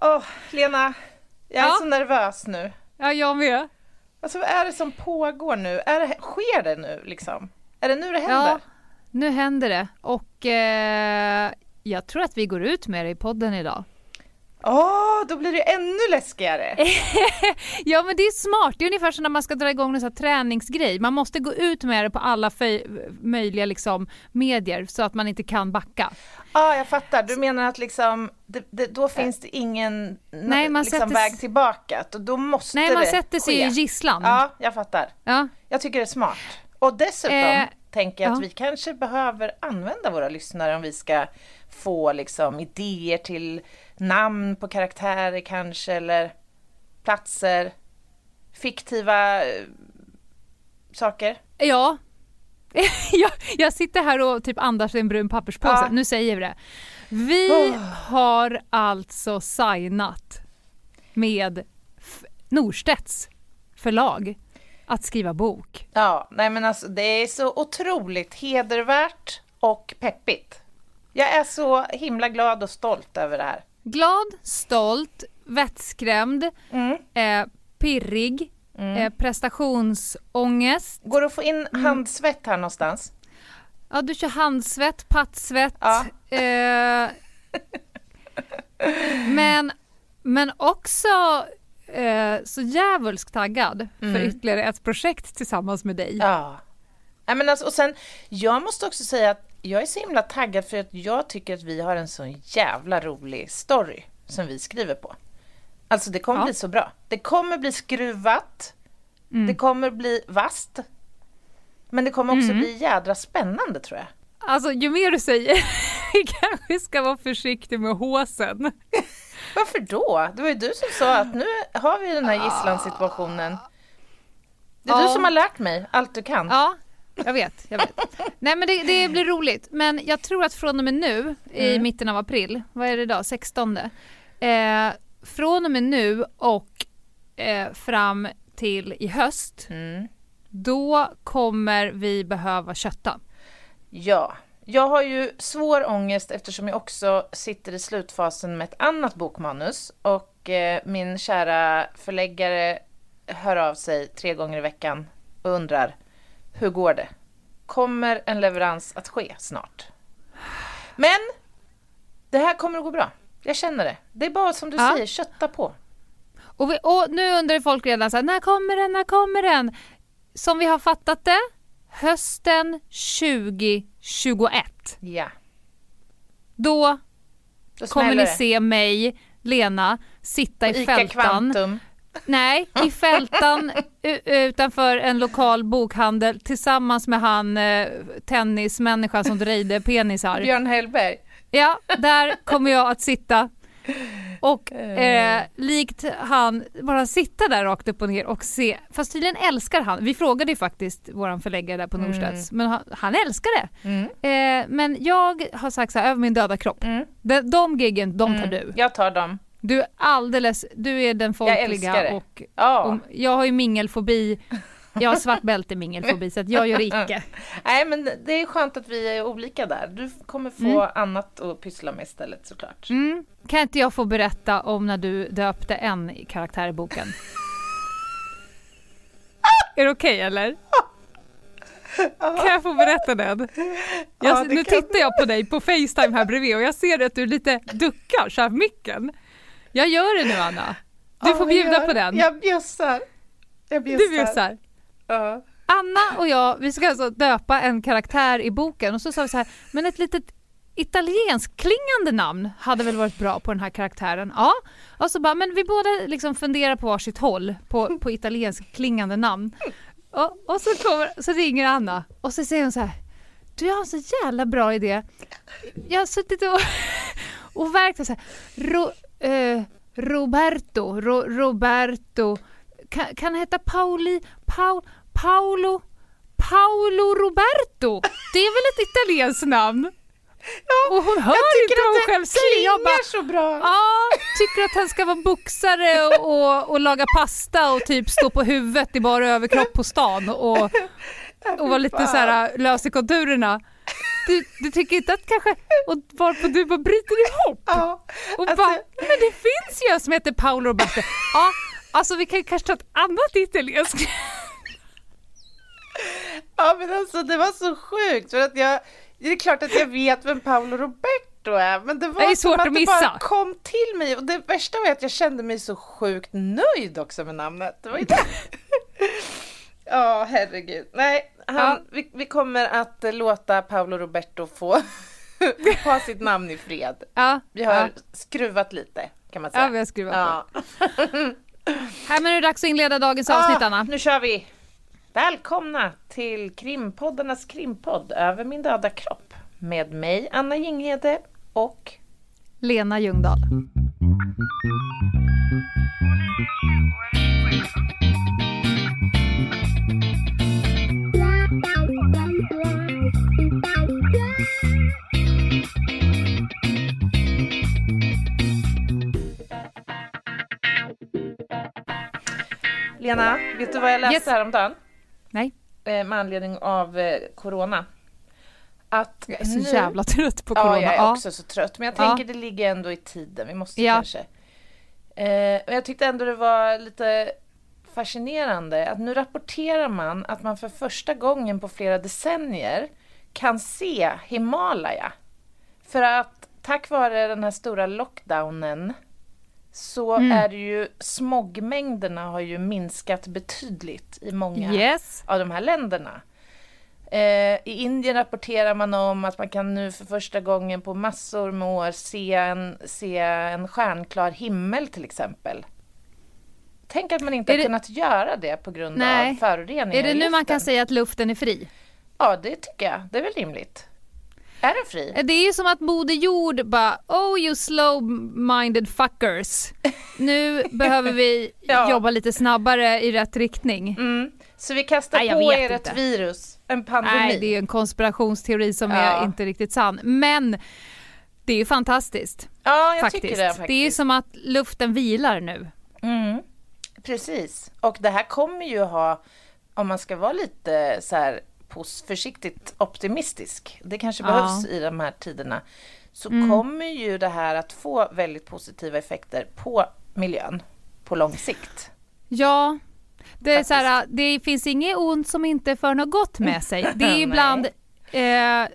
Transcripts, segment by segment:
Åh, Lena, jag är Ja? så nervös nu. Ja, jag med. Alltså vad är det som pågår nu? Är det, sker det nu liksom? Är det nu det händer? Ja, nu händer det. Och eh, jag tror att vi går ut med det i podden idag. Åh, då blir det ännu läskigare. Ja men det är smart, det är ungefär som när man ska dra igång en sån träningsgrej. Man måste gå ut med det på alla möjliga liksom, medier så att man inte kan backa. Ja, jag fattar. Du menar att liksom, det, det, då finns det ingen Nej, man liksom, sätter väg tillbaka. Då måste Nej man det sätter sig ske. i gisslan. Ja, jag fattar. Ja. Jag tycker det är smart. Och dessutom Eh, tänker jag att ja. vi kanske behöver använda våra lyssnare om vi ska få liksom idéer till namn på karaktärer kanske, eller platser, fiktiva eh, saker. Ja. jag, jag sitter här och typ andas i en brun papperspåse. Ja. Nu säger vi det. Vi Oh. har alltså signat med Norstedts förlag att skriva bok. Ja, nej men alltså det är så otroligt hedervärt och peppigt. Jag är så himla glad och stolt över det här. Glad, stolt, vettskrämd, Mm. eh, pirrig, eh, prestationsångest. Går det att få in Mm. handsvett här någonstans? Ja, du kör handsvett, pattsvett. Ja. Eh, men, men också eh, så djävulskt taggad för ytterligare ett projekt tillsammans med dig. Mm. Ja. Nej, men alltså, och sen, jag måste också säga att jag är så himla taggad för att jag tycker att vi har en så jävla rolig story som vi skriver på. Alltså det kommer Ja. bli så bra. Det kommer bli skruvat, Mm. det kommer bli vast, men det kommer också bli jädra spännande tror jag. Alltså ju mer du säger, vi kanske ska vara försiktig med håsen. Varför då? Det var ju du som sa att nu har vi den här gisslansituationen. Det är Ja. du som har lärt mig allt du kan. Ja, jag vet. Jag vet. Nej men det, det blir roligt. Men jag tror att från och med nu, i mitten av april, vad är det idag, 16? Eh, från och med nu och eh, fram till i höst, Mm. då kommer vi behöva kötta. Ja, jag har ju svår ångest eftersom jag också sitter i slutfasen med ett annat bokmanus och eh, min kära förläggare hör av sig tre gånger i veckan och undrar hur går det? Kommer en leverans att ske snart? Men det här kommer att gå bra. Jag känner det. Det är bara som du Ja. säger, kötta på. Och, vi, och nu undrar folk redan så här, när kommer den, när kommer den? Som vi har fattat det, hösten 2021. Ja, Då då kommer ni det. se mig, Lena, sitta i Ica fältan. Kvantum. Nej, i fältan utanför en lokal bokhandel tillsammans med han eh, tennismänniskan som drejde penisar. Björn Hellberg. Ja, där kommer jag att sitta och eh, likt han bara sitta där rakt upp och ner och se, fast tydligen älskar han, vi frågade ju faktiskt våran förläggare där på Norstedts, men han, han älskar det. Mm. Eh, men jag har sagt så här, över min döda kropp, Mm. de, de giggen, de tar du. Jag tar dem. Du är alldeles, du är den Jag folkliga det. och, Ja. och jag har ju mingelfobi, jag har svart bälte i mingelfobi så att jag gör det icke. Nej, men det är skönt att vi är olika där. Du kommer få annat att pyssla med istället såklart. Mm. Kan inte jag få berätta om när du döpte en karaktär i boken? Är det okej eller? Kan jag få berätta den? Jag, Ja, nu kan tittar jag på dig på Facetime här bredvid och jag ser att du lite duckar så här micken. Jag gör det nu Anna. Du Ja, får bjuda på den. Jag bjussar. Jag bjussar. Du bjussar. Ja. Anna och jag, vi ska alltså döpa en karaktär i boken och så sa vi så här, men ett litet italiensk klingande namn hade väl varit bra på den här karaktären? Ja, och så bara, men vi båda liksom funderar på varsitt håll på, på italiensk klingande namn. Och, och så, kommer, så ringer Anna och så säger hon så här, du jag har en så jävla bra idé. Jag har suttit och, och verkat så här, Ro, eh, Roberto, Ro, Roberto, kan, kan heta Pauli, Paul, Paolo, Paolo Roberto. Det är väl ett italienskt namn? Ja, Och hon hör jag inte tycker vad hon att själv säger. Jag bara, klingar så bra. Ja, tycker att han ska vara boxare och, och, och laga pasta och typ stå på huvudet i bara överkropp på stan och, och vara lite så här lös i konturerna. Du, du tycker inte att kanske... Och varpå du bara bryter ihop Ja, och alltså- bara, men det finns ju en som heter Paolo Roberto. Ja, alltså vi kan kanske ta ett annat italienskt. Ja men alltså det var så sjukt för att jag, det är klart att jag vet vem Paolo Roberto är, men det var Det som att att det bara kom till mig och det värsta var att jag kände mig så sjukt nöjd också med namnet. Det var ju det. Ja, herregud. Nej, han, Ja. vi, vi kommer att låta Paolo Roberto få ha sitt namn i fred. Ja, Vi har ja. skruvat lite, kan man säga. ja, vi har skruvat Ja. på. Här men nu är det dags att inleda dagens avsnitt, Ah, Anna. Nu kör vi! Välkomna till krimpoddarnas krimpodd Över min döda kropp med mig, Anna Jinghede och Lena Ljungdahl. Lena. Vet du vad jag läste Yes. häromdagen? Nej, Eh, med anledning av eh, corona. Att jag är så nu- jävla trött på corona. Ja, jag är Ja. också så trött. Men jag Ja. tänker det ligger ändå i tiden. Vi måste Ja. kanske... Eh, men jag tyckte ändå det var lite fascinerande att nu rapporterar man att man för första gången på flera decennier kan se Himalaya. För att tack vare den här stora lockdownen så Mm. är det ju smogmängderna har ju minskat betydligt i många Yes. av de här länderna. Eh, I Indien rapporterar man om att man kan nu för första gången på massor med år se en, se en stjärnklar himmel till exempel. Tänk att man inte Är har det- kunnat göra det på grund Nej. av föroreningar Är det nu man kan säga att luften är fri? Ja, det tycker jag. Det är väl rimligt. Är den fri? Det är ju som att Moder Jord bara Oh you slow-minded fuckers. Nu behöver vi Ja. jobba lite snabbare i rätt riktning. Mm. Så vi kastar Nej, på er ett virus, en pandemi. Nej, det är en konspirationsteori som Ja. är inte riktigt sann. Men det är ju fantastiskt. ja, jag faktiskt. tycker det faktiskt. Det är ju som att luften vilar nu. Mm, precis. Och det här kommer ju ha, om man ska vara lite så här försiktigt optimistisk, det kanske Ja. behövs i de här tiderna, så kommer ju det här att få väldigt positiva effekter på miljön på lång sikt. Ja, det, är så här, det finns inget ont som inte för något gott med sig. Det är ibland, eh,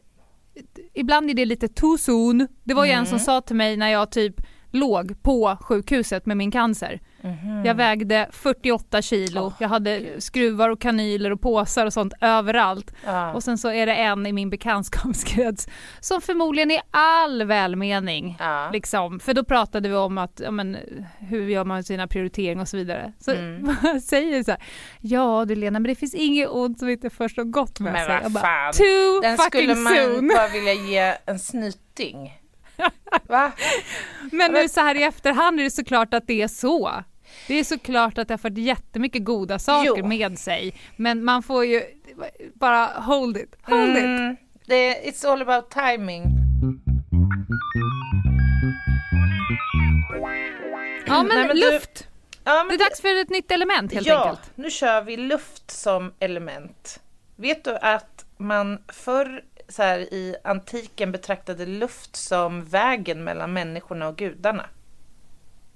ibland är det lite too soon. Det var ju en Mm. som sa till mig när jag typ låg på sjukhuset med min cancer. Mhm. Jag vägde 48 kilo, Åh, jag hade Gud. skruvar och kanyler och påsar och sånt överallt. Ja. Och sen så är det en i min bekantskapskrets som förmodligen i all välmening Ja. Liksom, för då pratade vi om att, ja, men, hur gör man sina prioriteringar och så vidare. Så Mm. säger så här, ja du Lena men det finns inget ont som inte först har gått med Men sig. Jag bara. Too Den fucking skulle man soon. bara vilja ge en snyting. Va? Men nu men- så här i efterhand är det såklart att det är så. Det är såklart att det har fått jättemycket goda saker Jo. med sig. Men man får ju bara hold it, hold it. Mm, det, it's all about timing. Ja men, Nej, men du- luft, Ja, men det är dags för ett nytt element helt ja, enkelt. nu kör vi luft som element. Vet du att man förr så här, i antiken betraktade luft som vägen mellan människorna och gudarna?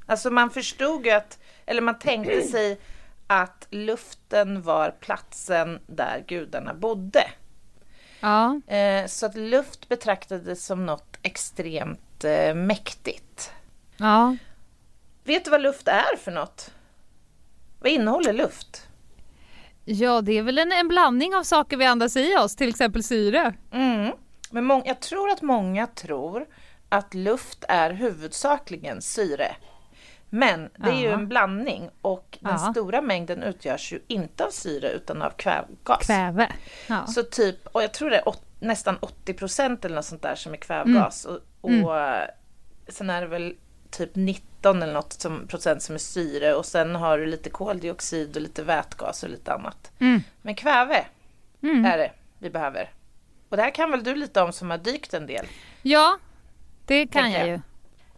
Alltså man förstod ju att, eller man tänkte sig att luften var platsen där gudarna bodde. Ja. Eh, så att luft betraktades som något extremt eh, mäktigt. ja. Vet du vad luft är för något? Vad innehåller luft? Ja, det är väl en, en blandning av saker vi andas i oss, till exempel syre. Mm. Men jag tror att många tror att luft är huvudsakligen syre. Men det är ju en blandning och den stora mängden utgörs ju inte av syre utan av kvävgas. Kväve. Så typ, och jag tror det är åt, nästan 80 procent eller något sånt där som är kvävgas. Och, och eh, sen är det väl typ 19 eller något som, procent som är syre och sen har du lite koldioxid och lite vätgas och lite annat. Mm. Men kväve Mm. är det vi behöver. Och det här kan väl du lite om som har dykt en del? Ja, det kan jag jag. ju.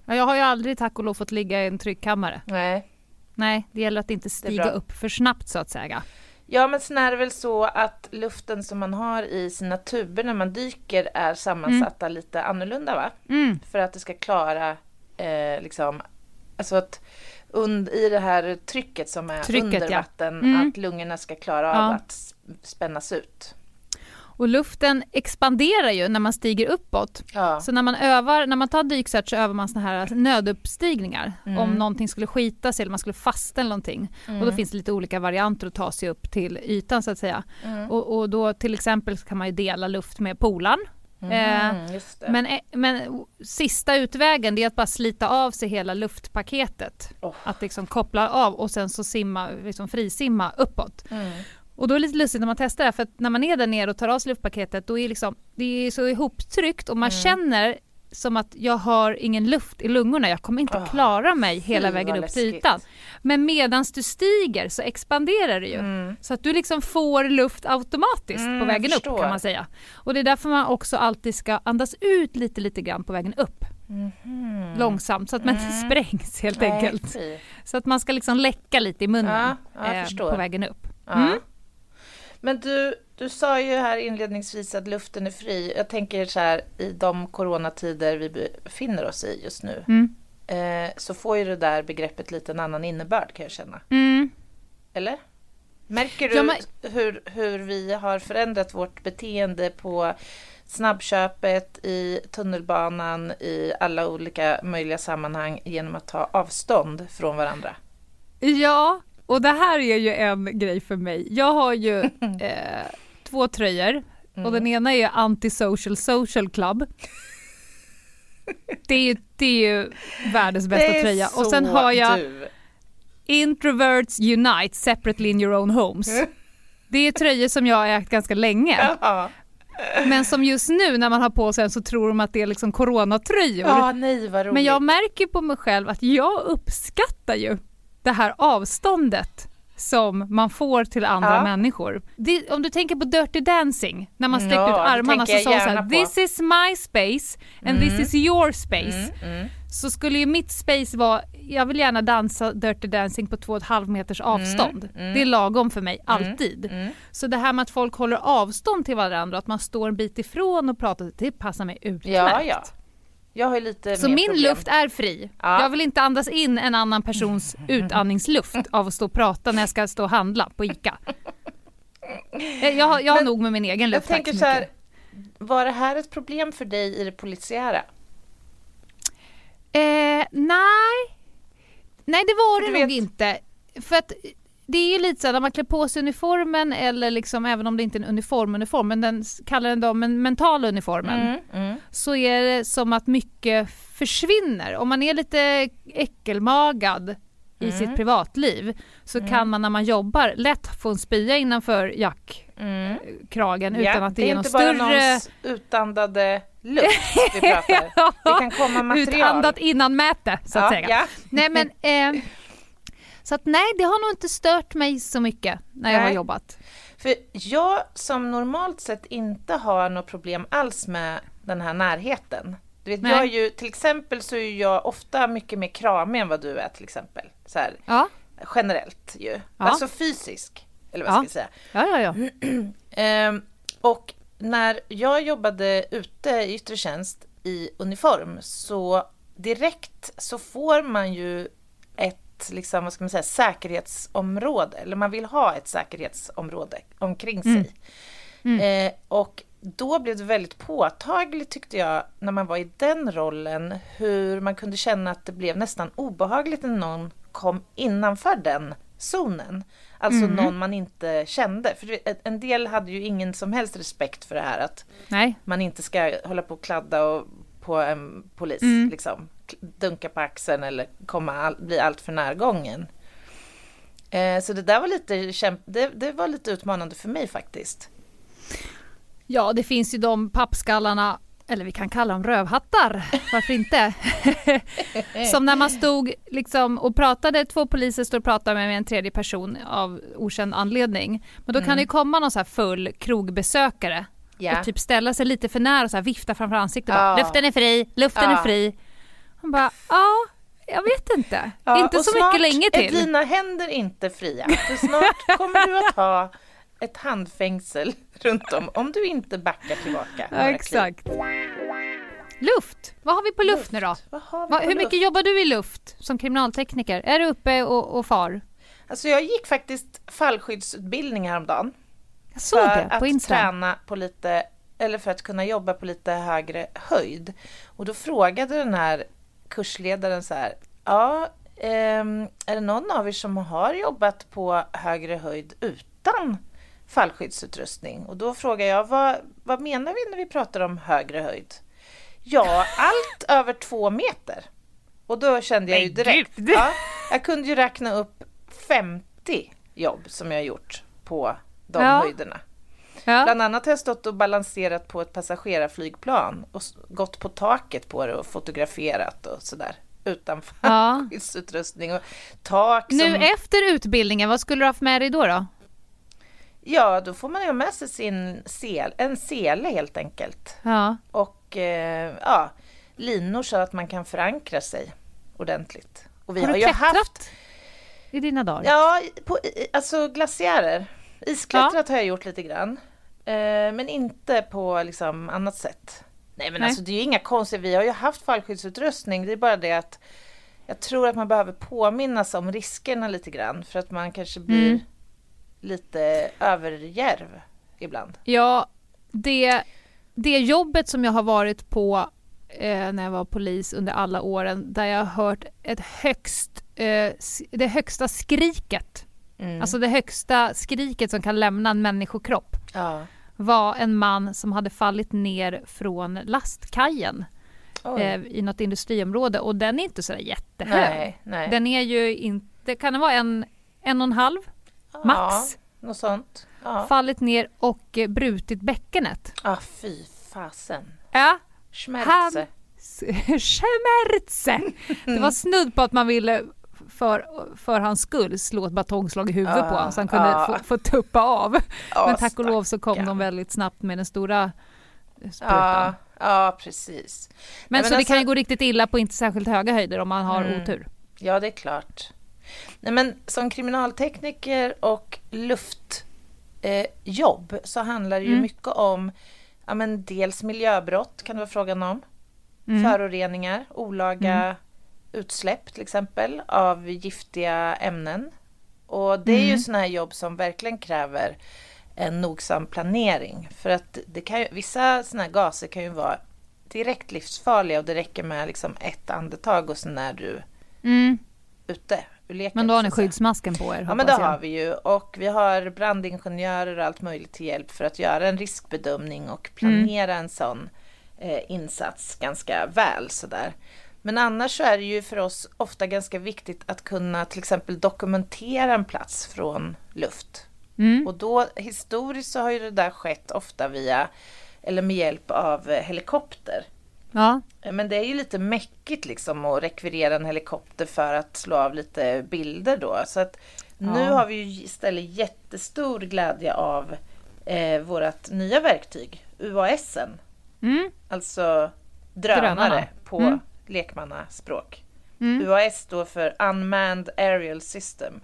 Ja, Jag har ju aldrig tack och lov fått ligga i en tryckkammare. Nej. Nej, det gäller att inte stiga upp för snabbt så att säga. Ja, men sen är det väl så att luften som man har i sina tuber när man dyker är sammansatta lite annorlunda, va? Mm. För att det ska klara, eh, liksom, alltså att und, i det här trycket som är Trycket, under ja. vatten, Mm. att lungorna ska klara av Ja. att spännas ut. Och luften expanderar ju när man stiger uppåt. Ja. Så när man övar, när man tar dykcert så övar man såna här nöduppstigningar. Mm. Om någonting skulle skita sig eller man skulle fasta eller någonting. Och då finns det lite olika varianter att ta sig upp till ytan så att säga. Mm. Och, och då till exempel kan man ju dela luft med polaren. Eh, Mm, det. Men, eh, men sista utvägen det är att bara slita av sig hela luftpaketet. Oh. Att liksom koppla av och sen så simma, liksom frisimma uppåt. Mm. Och då är det lite lustigt när man testar det för att när man är där nere och tar av sig luftpaketet då är liksom, det är så ihoptryckt och man Mm. känner som att jag har ingen luft i lungorna, jag kommer inte Ah, klara mig hela vägen upp till ytan. Men medans du stiger så expanderar det ju. Mm. Så att du liksom får luft automatiskt Mm, på vägen upp kan man säga. Och det är därför man också alltid ska andas ut lite lite grann på vägen upp. Mhm. Långsamt så att man inte Mm. sprängs helt Nej, enkelt. fy. Så att man ska liksom läcka lite i munnen Ja, ja, eh, på vägen upp. Ja. Men du, du sa ju här inledningsvis att luften är fri. Jag tänker så här, i de coronatider vi befinner oss i just nu, Mm. eh, så får ju det där begreppet lite en annan innebörd kan jag känna. Mm. Eller? Märker du Ja, men- hur, hur vi har förändrat vårt beteende på snabbköpet, i tunnelbanan, i alla olika möjliga sammanhang genom att ta avstånd från varandra? Ja, och det här är ju en grej för mig. Jag har ju eh, två tröjor och den ena är Anti-Social Social Club. Det är ju, det är ju världens bästa Det är tröja. Och sen har jag du. Introverts Unite Separately in your own homes. Det är tröjor som jag har ägt ganska länge. Men som just nu när man har på sig den så tror de att det är liksom coronatröjor. ja, nej. Men jag märker på mig själv att jag uppskattar ju det här avståndet som man får till andra Ja. människor. Det, om du tänker på Dirty Dancing, när man sträckte Ja, ut armarna så sa så här, this is my space and this is your space. Mm, mm. Så skulle ju mitt space vara, jag vill gärna dansa Dirty Dancing på två och ett halvt meters avstånd. mm. Det är lagom för mig, alltid. mm. Så det här med att folk håller avstånd till varandra, att man står en bit ifrån och pratar, det passar mig utmärkt. Ja, ja. Jag har ju lite Så mer min problem. luft är fri. Ja. Jag vill inte andas in en annan persons utandningsluft av att stå och prata när jag ska stå och handla på ICA. Eh, Jag har, jag har nog med min egen Jag luft. tack tänker så här, var det här ett problem för dig i det polisiära? Eh, nej. Nej, det var För det nog vet- inte. För att det är ju lite så här, när man klär på sig uniformen eller liksom, även om det inte är en uniform, uniform, men den kallar den då men mentala uniformen. Mm, mm. så är det som att mycket försvinner. Om man är lite äckelmagad i Mm. sitt privatliv så kan man när man jobbar lätt få en spya innanför jackkragen Mm. utan att det, är är någon inte bara större... någons utandade luft vi pratar. Det kan komma material. Utandat innan mäte så att ja, säga. Ja. Nej men, eh, så att nej det har nog inte stört mig så mycket när jag har Nej. jobbat. För jag som normalt sett inte har något problem alls med den här närheten. Du vet, Nej. jag är ju, till exempel så är jag ofta mycket mer kramig än vad du är till exempel. Så här, Ja, generellt ju. Alltså fysisk. Eller vad Ja. ska jag säga. ja, ja. ja. Ehm, och när jag jobbade ute i yttre tjänst i uniform så direkt så får man ju ett liksom, vad ska man säga, säkerhetsområde, eller man vill ha ett säkerhetsområde omkring sig. Eh, och då blev det väldigt påtagligt tyckte jag, när man var i den rollen, hur man kunde känna att det blev nästan obehagligt när någon kom innanför den zonen. Alltså någon man inte kände. För en del hade ju ingen som helst respekt för det här att Nej. man inte ska hålla på och kladda och på en polis, Mm. liksom. Dunka på axeln eller komma all, bli allt för närgången. Eh, så det där var lite, kämp- det, det var lite utmanande för mig faktiskt. Ja, det finns ju de pappskallarna, eller vi kan kalla dem rövhattar, varför inte? Som när man stod liksom och pratade, två poliser stod och pratade med en tredje person av okänd anledning. Men då kan det ju komma någon så här full krogbesökare Ja. och typ ställa sig lite för nära och så vifta framför ansiktet. Ja. Bara, luften är fri, luften Ja. är fri. Hon bara, ja, jag vet inte. Inte så snart mycket länge är till. dina händer inte fria. För snart kommer du att ha ett handfängsel runt om om du inte backar tillbaka. Ja, kliv. exakt. Luft. Vad har vi på luft, nu då? Va, hur luft? mycket jobbar du i luft som kriminaltekniker? Är du uppe och, och far? Alltså jag gick faktiskt fallskyddsutbildning häromdagen. Jag såg för det på att Instagram. träna på lite, eller för att kunna jobba på lite högre höjd. Och då frågade den här kursledaren så här, ja, ehm, är det någon av er som har jobbat på högre höjd utan fallskyddsutrustning? Och då frågar jag, vad, vad menar vi när vi pratar om högre höjd? Ja, allt över två meter. Och då kände jag ju direkt, ja, jag kunde ju räkna upp 50 jobb som jag har gjort på de Ja. höjderna. Ja. Bland annat har jag stått och balanserat på ett passagerarflygplan och gått på taket på det och fotograferat och sådär. Utan Ja. fallskyddsutrustning och tak som... Nu efter utbildningen, vad skulle du haft med dig då? då? Ja, då får man ju ha med sig sin sel, en sele helt enkelt. Ja. Och eh, ja, linor så att man kan förankra sig ordentligt. Och vi Har har, du ju klättrat haft... i dina dagar? Ja, på, alltså glaciärer. Isklättrat har jag gjort lite grann. Eh, men inte på liksom annat sätt. Nej men Nej. alltså det är ju inga konstigheter. Vi har ju haft fallskyddsutrustning. Det är bara det att jag tror att man behöver påminnas om riskerna lite grann. För att man kanske blir Mm. lite överjärv ibland. Ja, det, det jobbet som jag har varit på eh, när jag var polis under alla åren där jag har hört ett högst, eh, det högsta skriket, Mm. alltså det högsta skriket som kan lämna en människokropp ja. var en man som hade fallit ner från lastkajen eh, i något industriområde och den är inte så jättehög. nej, nej. Den är ju inte, kan det vara en, en och en halv max? Ja, något sånt. Ja, Fallit ner och eh, brutit bäckenet. ah, fy fasen. Ja, Schmerze. Schmerze! Det var snudd på att man ville för, för hans skull slå ett batongslag i huvudet på Ja, honom så han kunde ja. få, få tuppa av. Ja, Men tack och lov så kom de väldigt snabbt med den stora sprutan. Ja, ja precis. men Nej, så det alltså- kan ju gå riktigt illa på inte särskilt höga höjder om man har Mm. otur. Ja, det är klart. Nej, men som kriminaltekniker och luftjobb eh, så handlar det ju Mm. mycket om ja, men dels miljöbrott kan det vara frågan om. Mm. Föroreningar, olaga utsläpp till exempel av giftiga ämnen. Och det är ju Mm. sådana här jobb som verkligen kräver en nogsam planering. För att det kan ju, vissa sådana här gaser kan ju vara direkt livsfarliga och det räcker med liksom ett andetag och sen är du Mm. ute ur leken. Men då har ni skyddsmasken på er Ja men det har vi ju och vi har brandingenjörer och allt möjligt till hjälp för att göra en riskbedömning och planera en sån eh, insats ganska väl sådär. Men annars så är det ju för oss ofta ganska viktigt att kunna till exempel dokumentera en plats från luft. Mm. Och då historiskt så har ju det där skett ofta via eller med hjälp av eh, helikopter. Ja. Eh, Men det är ju lite mäckigt liksom att rekvirera en helikopter för att slå av lite bilder då. Så att nu Ja. har vi ju istället jättestor glädje av eh, vårt nya verktyg, UASen. Mm. Alltså drönare Drönarna. på Mm. Lekmannaspråk. Mm. UAS står för Unmanned Aerial System.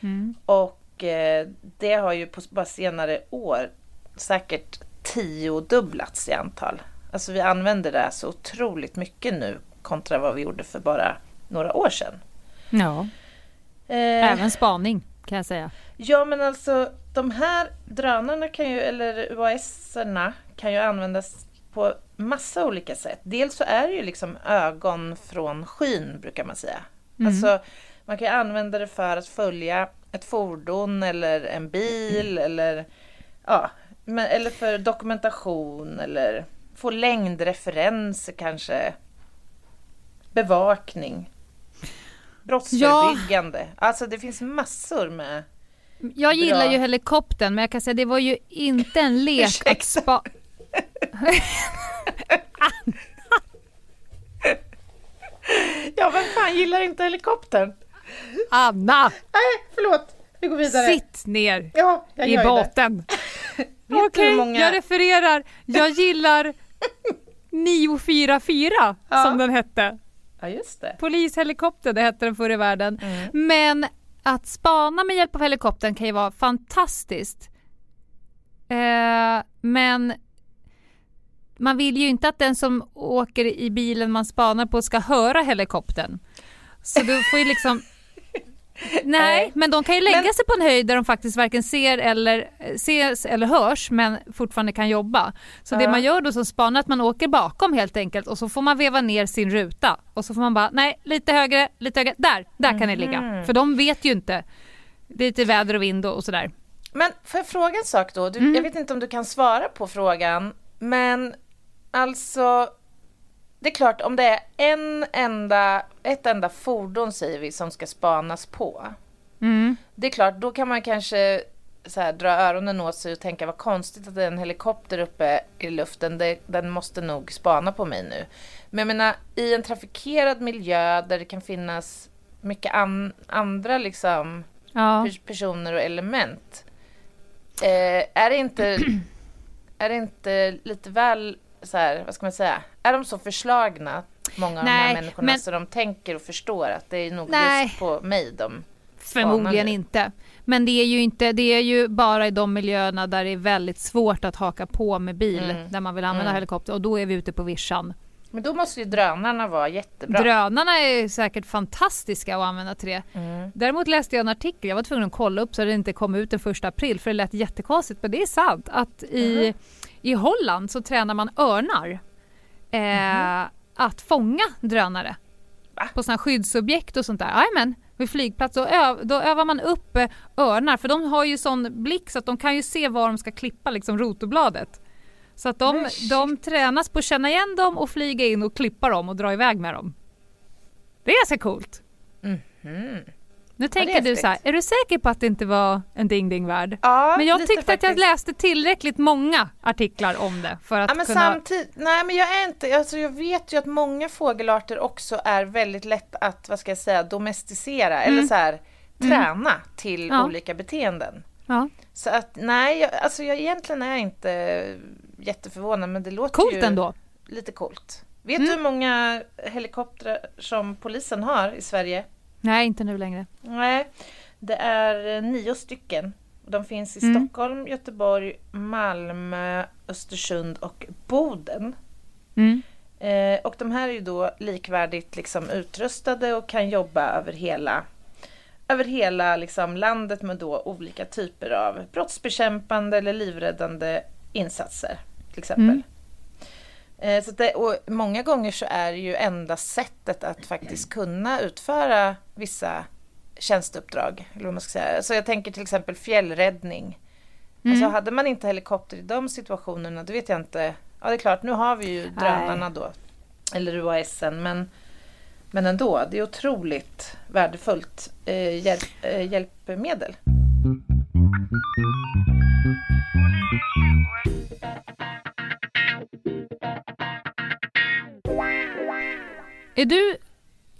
Mm. Och eh, det har ju på bara senare år säkert tiodubblats i antal. Alltså vi använder det så otroligt mycket nu kontra vad vi gjorde för bara några år sedan. Ja. Eh, Även spaning kan jag säga. Ja men alltså de här drönarna kan ju, eller UAS-erna kan ju användas på massa olika sätt. Dels så är det ju liksom ögon från skyn brukar man säga. Mm. Alltså man kan ju använda det för att följa ett fordon eller en bil eller ja, men, eller för dokumentation eller få längdreferenser kanske. Bevakning. Brottsförebyggande. Alltså det finns massor med Jag gillar Bra. ju helikoptern men jag kan säga det var ju inte en lek att spa... Ja, vem fan gillar inte helikoptern? Anna! Nej, förlåt. Vi går vidare. Sitt ner Ja, i båten. Okej, många... jag refererar. Jag gillar 944 Ja. som den hette. Ja, just det. Polishelikopter, det hette den förr i världen. Mm. Men att spana med hjälp av helikoptern kan ju vara fantastiskt. Eh, men man vill ju inte att den som åker i bilen man spanar på ska höra helikoptern. Så du får ju liksom Nej, men de kan ju lägga Men- sig på en höjd där de faktiskt varken ser eller, ses eller hörs men fortfarande kan jobba. Så det Ja. man gör då som spanar är att man åker bakom helt enkelt och så får man veva ner sin ruta och så får man bara nej lite högre, lite högre, där, där kan ni ligga. Mhm. För de vet ju inte. Det är lite väder och vind och och sådär. Men får jag fråga en sak då? Du, Mm. Jag vet inte om du kan svara på frågan, men alltså det är klart om det är en enda, ett enda fordon säger vi som ska spanas på. Mm. Det är klart, då kan man kanske så här, dra öronen åt sig och tänka vad konstigt att det är en helikopter uppe i luften. Det, den måste nog spana på mig nu. Men jag menar, i en trafikerad miljö där det kan finnas mycket an, andra liksom Ja. pers- personer och element. Eh, är det inte är det inte lite väl så här, vad ska man säga, är de så förslagna, många av de Nej, här människorna, men- så de tänker och förstår att det är nog Nej. just på mig de Förmodligen inte. Men det är ju inte, det är ju bara i de miljöerna där det är väldigt svårt att haka på med bil Mm. där man vill använda Mm. helikopter och då är vi ute på vischan. Men då måste ju drönarna vara jättebra. Drönarna är säkert fantastiska att använda till det. Mm. Däremot läste jag en artikel, jag var tvungen att kolla upp så det inte kom ut den första april för det lät jättekonstigt men det är sant att i, Mhm. I Holland så tränar man örnar eh, att fånga drönare. Va? På sådana skyddsobjekt och sånt där. Jajamän, vid flygplats då, öv, då övar man upp eh, örnar för de har ju sån blick så att de kan ju se var de ska klippa liksom rotorbladet. Så att de, de tränas på att känna igen dem och flyga in och klippa dem och dra iväg med dem. Det är ganska coolt. Mhm. Nu tänker är du så här, är du säker på att det inte var en ding-ding-värld? Ja, Men jag tyckte att jag faktiskt. läste tillräckligt många artiklar om det för att Ja, men kunna... samtidigt, nej men jag är inte, alltså jag vet ju att många fågelarter också är väldigt lätt att, vad ska jag säga, domesticera eller så här träna till Mm. Ja. olika beteenden. Ja. Så att nej, jag, alltså jag egentligen är inte jätteförvånad men det låter Coolt ju ändå. lite coolt. Vet Mm. du hur många helikoptrar som polisen har i Sverige? Nej, inte nu längre. Nej, det är eh, nio stycken. De finns i Mm. Stockholm, Göteborg, Malmö, Östersund och Boden. Mm. Eh, och de här är ju då likvärdigt liksom utrustade och kan jobba över hela, över hela liksom landet med då olika typer av brottsbekämpande eller livräddande insatser. Till exempel. Mm. Eh, så det, och många gånger så är det ju enda sättet att faktiskt kunna utföra vissa tjänsteuppdrag. Eller vad man ska säga. Så jag tänker till exempel fjällräddning. Mm. Alltså hade man inte helikopter i de situationerna, då vet jag inte. Ja, det är klart, nu har vi ju drönarna då. Eller UASen, men, men ändå. Det är otroligt värdefullt eh, hjälp, eh, hjälpmedel. Är du,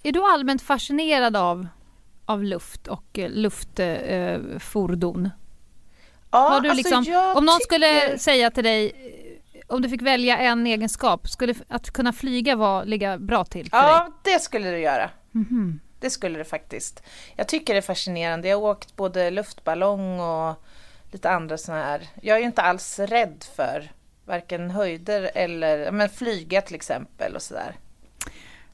är du allmänt fascinerad av, av luft och eh, luftfordon? Ja, du alltså, liksom, jag om någon tycker- skulle säga till dig, eh, om du fick välja en egenskap, skulle att kunna flyga vara, ligga bra till för dig? Ja, det skulle det göra. Mhm. Det skulle det faktiskt. Jag tycker det är fascinerande. Jag har åkt både luftballong och lite andra sådana här. Jag är ju inte alls rädd för varken höjder eller men flyga till exempel och sådär.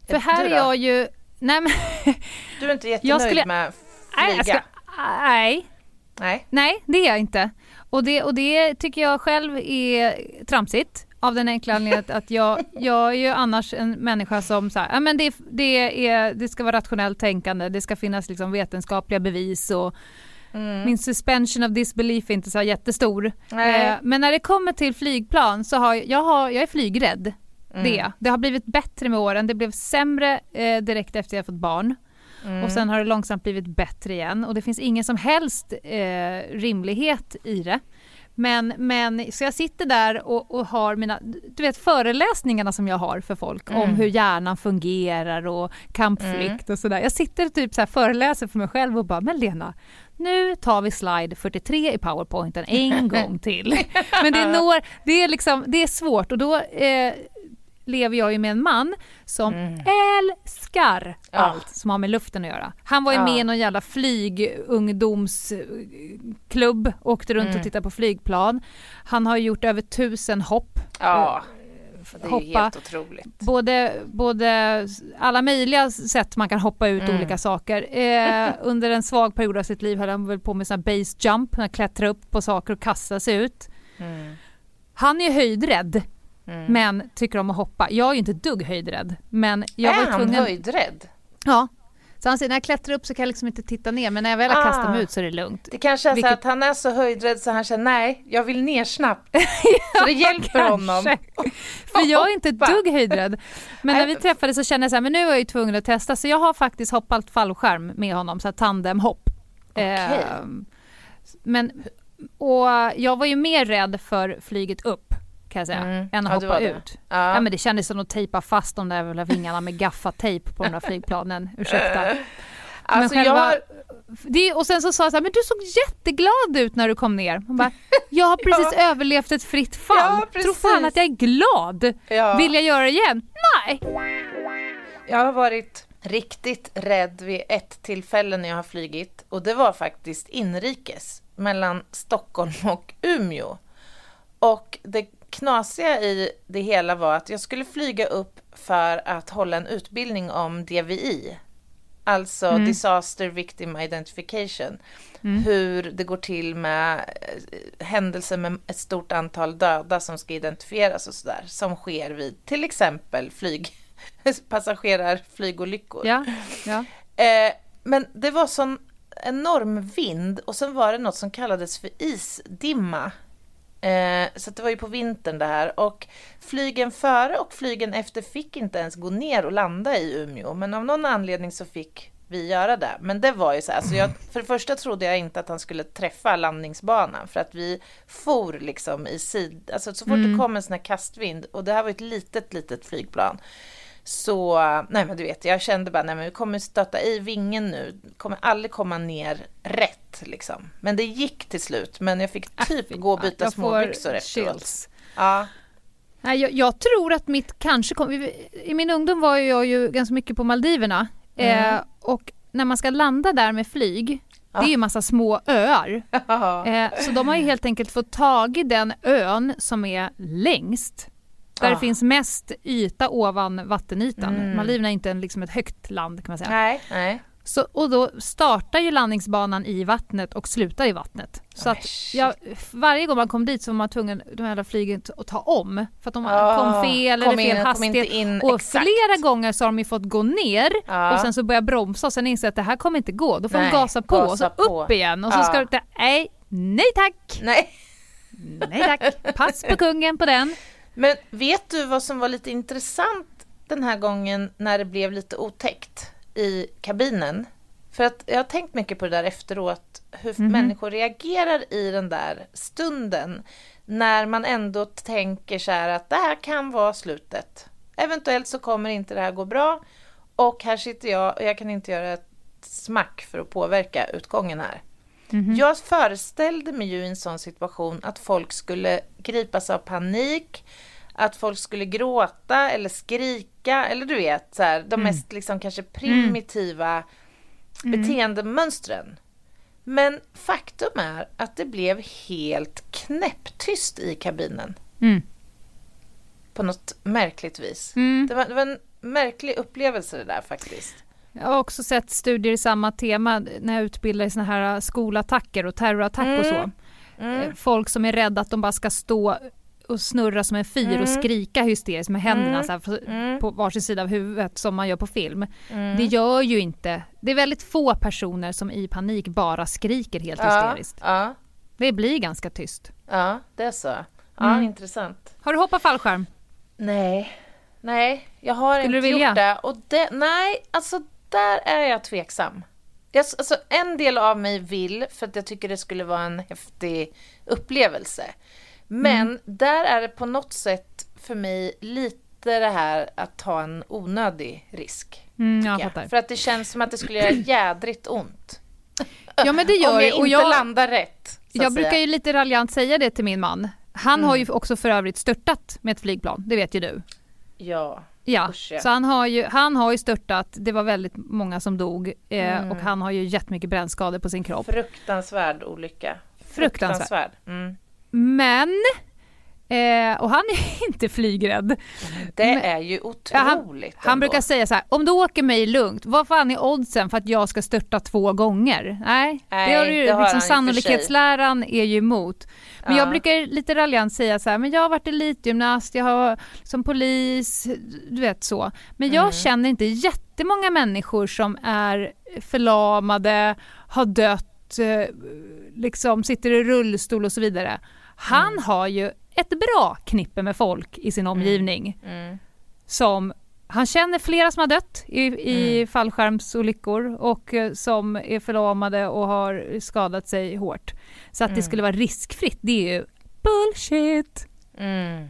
För här du är jag ju... Nej, men, Du är inte jättenöjd skulle- med nej, flyga? jag ska, nej, Nej. nej, det är jag inte. Och det, och det tycker jag själv är tramsigt. Av den enkla anledningen att- att jag, jag är ju annars en människa som så här, ja, men det, det, är, det ska vara rationellt tänkande, det ska finnas liksom vetenskapliga bevis och Mm. min suspension of disbelief är inte så jättestor. Nej. Eh, men när det kommer till flygplan så har jag, jag, har, jag är flygrädd. Mm. Det, det har blivit bättre med åren, det blev sämre eh, direkt efter jag fått barn. Mm. Och sen har det långsamt blivit bättre igen och det finns ingen som helst eh, rimlighet i det. Men, men så jag sitter där och, och har mina, du vet föreläsningarna som jag har för folk om Mm. hur hjärnan fungerar och kampflykt och sådär. Jag sitter typ så här föreläser för mig själv och bara, men Lena, nu tar vi slide 43 i powerpointen en gång till. Men det, når, det, är liksom, det är svårt och då eh, lever jag ju med en man som älskar Mm. Ja. allt som har med luften att göra. Han var ju Ja. med i någon jävla flygungdomsklubb, åkte runt Mm. och tittade på flygplan. Han har gjort över tusen hopp. Ja, det är ju hoppa. helt otroligt. Både, både alla möjliga sätt man kan hoppa ut Mm. olika saker. Eh, under en svag period av sitt liv höll han väl på med sån base jump, när han klättrar upp på saker och kastar sig ut. Mm. Han är höjdrädd Mm. men tycker om att hoppa. Jag är ju inte ett dugg höjdrädd. Men jag var är ju han tvungen... höjdrädd? Ja. Så han säger när jag klättrar upp så kan jag liksom inte titta ner men när jag väl har kastat Ah. mig ut så är det lugnt. Det kanske är så Vilket- att han är så höjdrädd så han känner nej, jag vill ner snabbt. så det hjälper honom. Kanske. För jag är inte ett dugg höjdrädd. Men när vi träffades så kände jag så här, men nu är jag ju tvungen att testa. Så jag har faktiskt hoppat fallskärm med honom, så här tandemhopp. Okej. Ehm, men, och jag var ju mer rädd för flyget upp kan jag säga, Mm. än att Ja, hoppa ut. Ja. Ja. men det kändes som att tejpa fast de där jävla vingarna med gaffatejp på de där flygplanen. Ursäkta. alltså men jag själva- har, Det, och sen så sa jag så här, men du såg jätteglad ut när du kom ner. Hon bara, jag har precis överlevt ett fritt fall. Ja, Tror fan att jag är glad. ja, Vill jag göra det igen? Nej. jag har varit riktigt rädd vid ett tillfälle när jag har flygit och det var faktiskt inrikes mellan Stockholm och Umeå. Och det knasiga i det hela var att jag skulle flyga upp för att hålla en utbildning om DVI, alltså Mm. Disaster Victim Identification. Hur det går till med eh, händelser med ett stort antal döda som ska identifieras och sådär, som sker vid till exempel flyg, passagerarflygolyckor. Ja, ja. Eh, men det var sån enorm vind och sen var det något som kallades för isdimma. Eh, så det var ju på vintern det här. Och flygen före och flygen efter fick inte ens gå ner och landa i Umeå. Men av någon anledning så fick vi göra det. Men det var ju så här, alltså jag, för det första trodde jag inte att han skulle träffa landningsbanan. För att vi for liksom i sid, alltså så fort det kom en sån här kastvind och det här var ett litet, litet flygplan. Så, nej men du vet, jag kände bara, nej men vi kommer stöta i vingen nu, kommer aldrig komma ner rätt liksom. Men det gick till slut, men jag fick typ gå och byta Jag små får byxor efteråt. Ja, jag, jag tror att mitt kanske kom, I min ungdom var jag ju ganska mycket på Maldiverna. Mm. Eh, och när man ska landa där med flyg, det är ju massa små öar. Eh, så de har ju helt enkelt fått tag i den ön som är längst. Där Ah. det finns mest yta ovan vattenytan. Mm. Maldiverna är inte en, liksom ett högt land kan man säga. nej, nej. Så, och då startar ju landningsbanan i vattnet och slutar i vattnet. Så Oh, att jag, varje gång man kom dit så var man tvungen, de här flygen att ta om. För att de Ah, kom fel kom eller fel in- hastighet. in och exakt. flera gånger så har de ju fått gå ner Ja. och sen så börja bromsa och sen inse att det här kommer inte gå. Då får Nej, de gasa på och så gasa på. upp igen och så Ja. ska det, nej, nej tack, nej. nej tack, pass på kungen på den. Men vet du vad som var lite intressant den här gången när det blev lite otäckt i kabinen? För att jag har tänkt mycket på det där efteråt, hur Mhm. människor reagerar i den där stunden när man ändå tänker så här att det här kan vara slutet. Eventuellt så kommer inte det här gå bra och här sitter jag och jag kan inte göra ett smack för att påverka utgången här. Jag föreställde mig ju i en sån situation att folk skulle gripas av panik, att folk skulle gråta eller skrika, eller du vet, så här, de mest liksom kanske primitiva beteendemönstren. Men faktum är att det blev helt knäpptyst i kabinen Mm. på något märkligt vis. Mm. Det, var, det var en märklig upplevelse det där faktiskt. Jag har också sett studier i samma tema när jag utbildar i såna här äh, skolattacker och terrorattack och så. Mm. Eh, Folk som är rädda att de bara ska stå och snurra som en fyr och Mm. skrika hysteriskt med händerna Mm. så här, Mm. på varsin sida av huvudet som man gör på film. Mm. Det gör ju inte, det är väldigt få personer som i panik bara skriker helt ja, hysteriskt. ja, Det blir ganska tyst. ja, det är så. Ja, Mm. intressant. Har du hoppat fallskärm? Nej, nej, jag har Skulle inte gjort det. Och det. Nej, alltså där är jag tveksam. Jag, alltså, en del av mig vill, för att jag tycker det skulle vara en häftig upplevelse. Men Mm. där är det på något sätt för mig lite det här att ta en onödig risk. Mm, jag jag. För att det känns som att det skulle göra jädrigt ont. Ja men det gör Om jag det. inte jag, landar rätt. jag brukar ju lite raljant säga det till min man. Han Mm. har ju också för övrigt störtat med ett flygplan, det vet ju du. Ja. Ja, Usch, ja. så han har, ju, han har ju störtat, det var väldigt många som dog eh, Mm. och han har ju jättemycket brännskador på sin kropp. Fruktansvärd olycka. Fruktansvärd. Mm. Men, eh, och han är inte flygrädd. Det Men- är ju Ja, han- otroligt Han brukar säga så här, om du åker mig lugnt, vad fan är oddsen för att jag ska störta två gånger? Nej, Nej, det har ju, det har liksom, sannolikhetsläran är ju emot. Men jag Ja. brukar lite raljant säga så här, men jag har varit elitgymnast, jag har som polis, du vet så. Men jag Mm. känner inte jättemånga människor som är förlamade, har dött, eh, liksom sitter i rullstol och så vidare. Han Mm. har ju ett bra knippe med folk i sin omgivning Mm. som han känner flera som har dött i, i Mm. fallskärmsolyckor och eh, som är förlamade och har skadat sig hårt. Så att det Mm. skulle vara riskfritt, det är ju bullshit. Mm.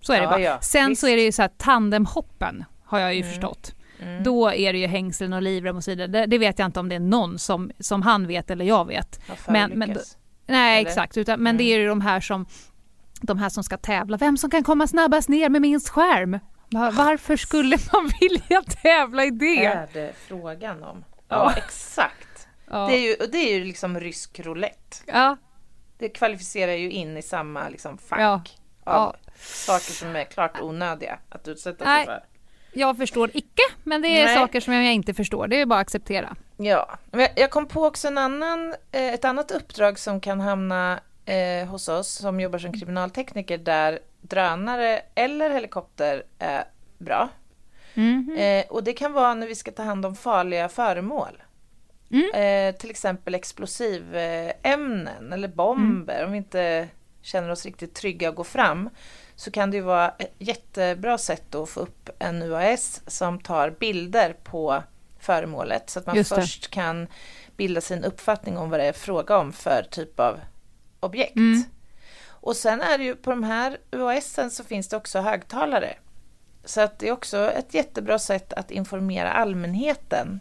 Så är det Ja, bara. ja, Sen visst. så är det ju så här tandemhoppen har jag ju Mm. förstått. Mm. Då är det ju hängslen och livrem och så vidare. Det, det vet jag inte om det är någon som, som han vet eller jag vet. Men- men. Nej Eller? exakt, utan, men det Mm. är ju de här som de här som ska tävla. Vem som kan komma snabbast ner med minst skärm? Va- Varför skulle man vilja tävla i det? är det frågan om? Ja. Ja, exakt. Ja. Det är ju, det är ju liksom rysk roulette. Ja, Det kvalificerar ju in i samma liksom, fack av saker som är klart onödiga att utsätta Nej. sig för. Jag förstår icke, men det är Nej. saker som jag inte förstår. Det är bara att acceptera. Ja, jag- kom på också en annan, eh, ett annat uppdrag som kan hamna eh, hos oss som jobbar som kriminaltekniker där drönare eller helikopter är bra. Mhm. Eh, och det kan vara när vi ska ta hand om farliga föremål. Mm. Eh, till exempel explosivämnen eller bomber. Om vi inte känner oss riktigt trygga att gå fram så kan det ju vara ett jättebra sätt att få upp en UAS som tar bilder på föremålet så att man först kan bilda sin uppfattning om vad det är fråga om för typ av objekt. Mm. Och sen är det ju på de här UASen så finns det också högtalare. Så att det är också ett jättebra sätt att informera allmänheten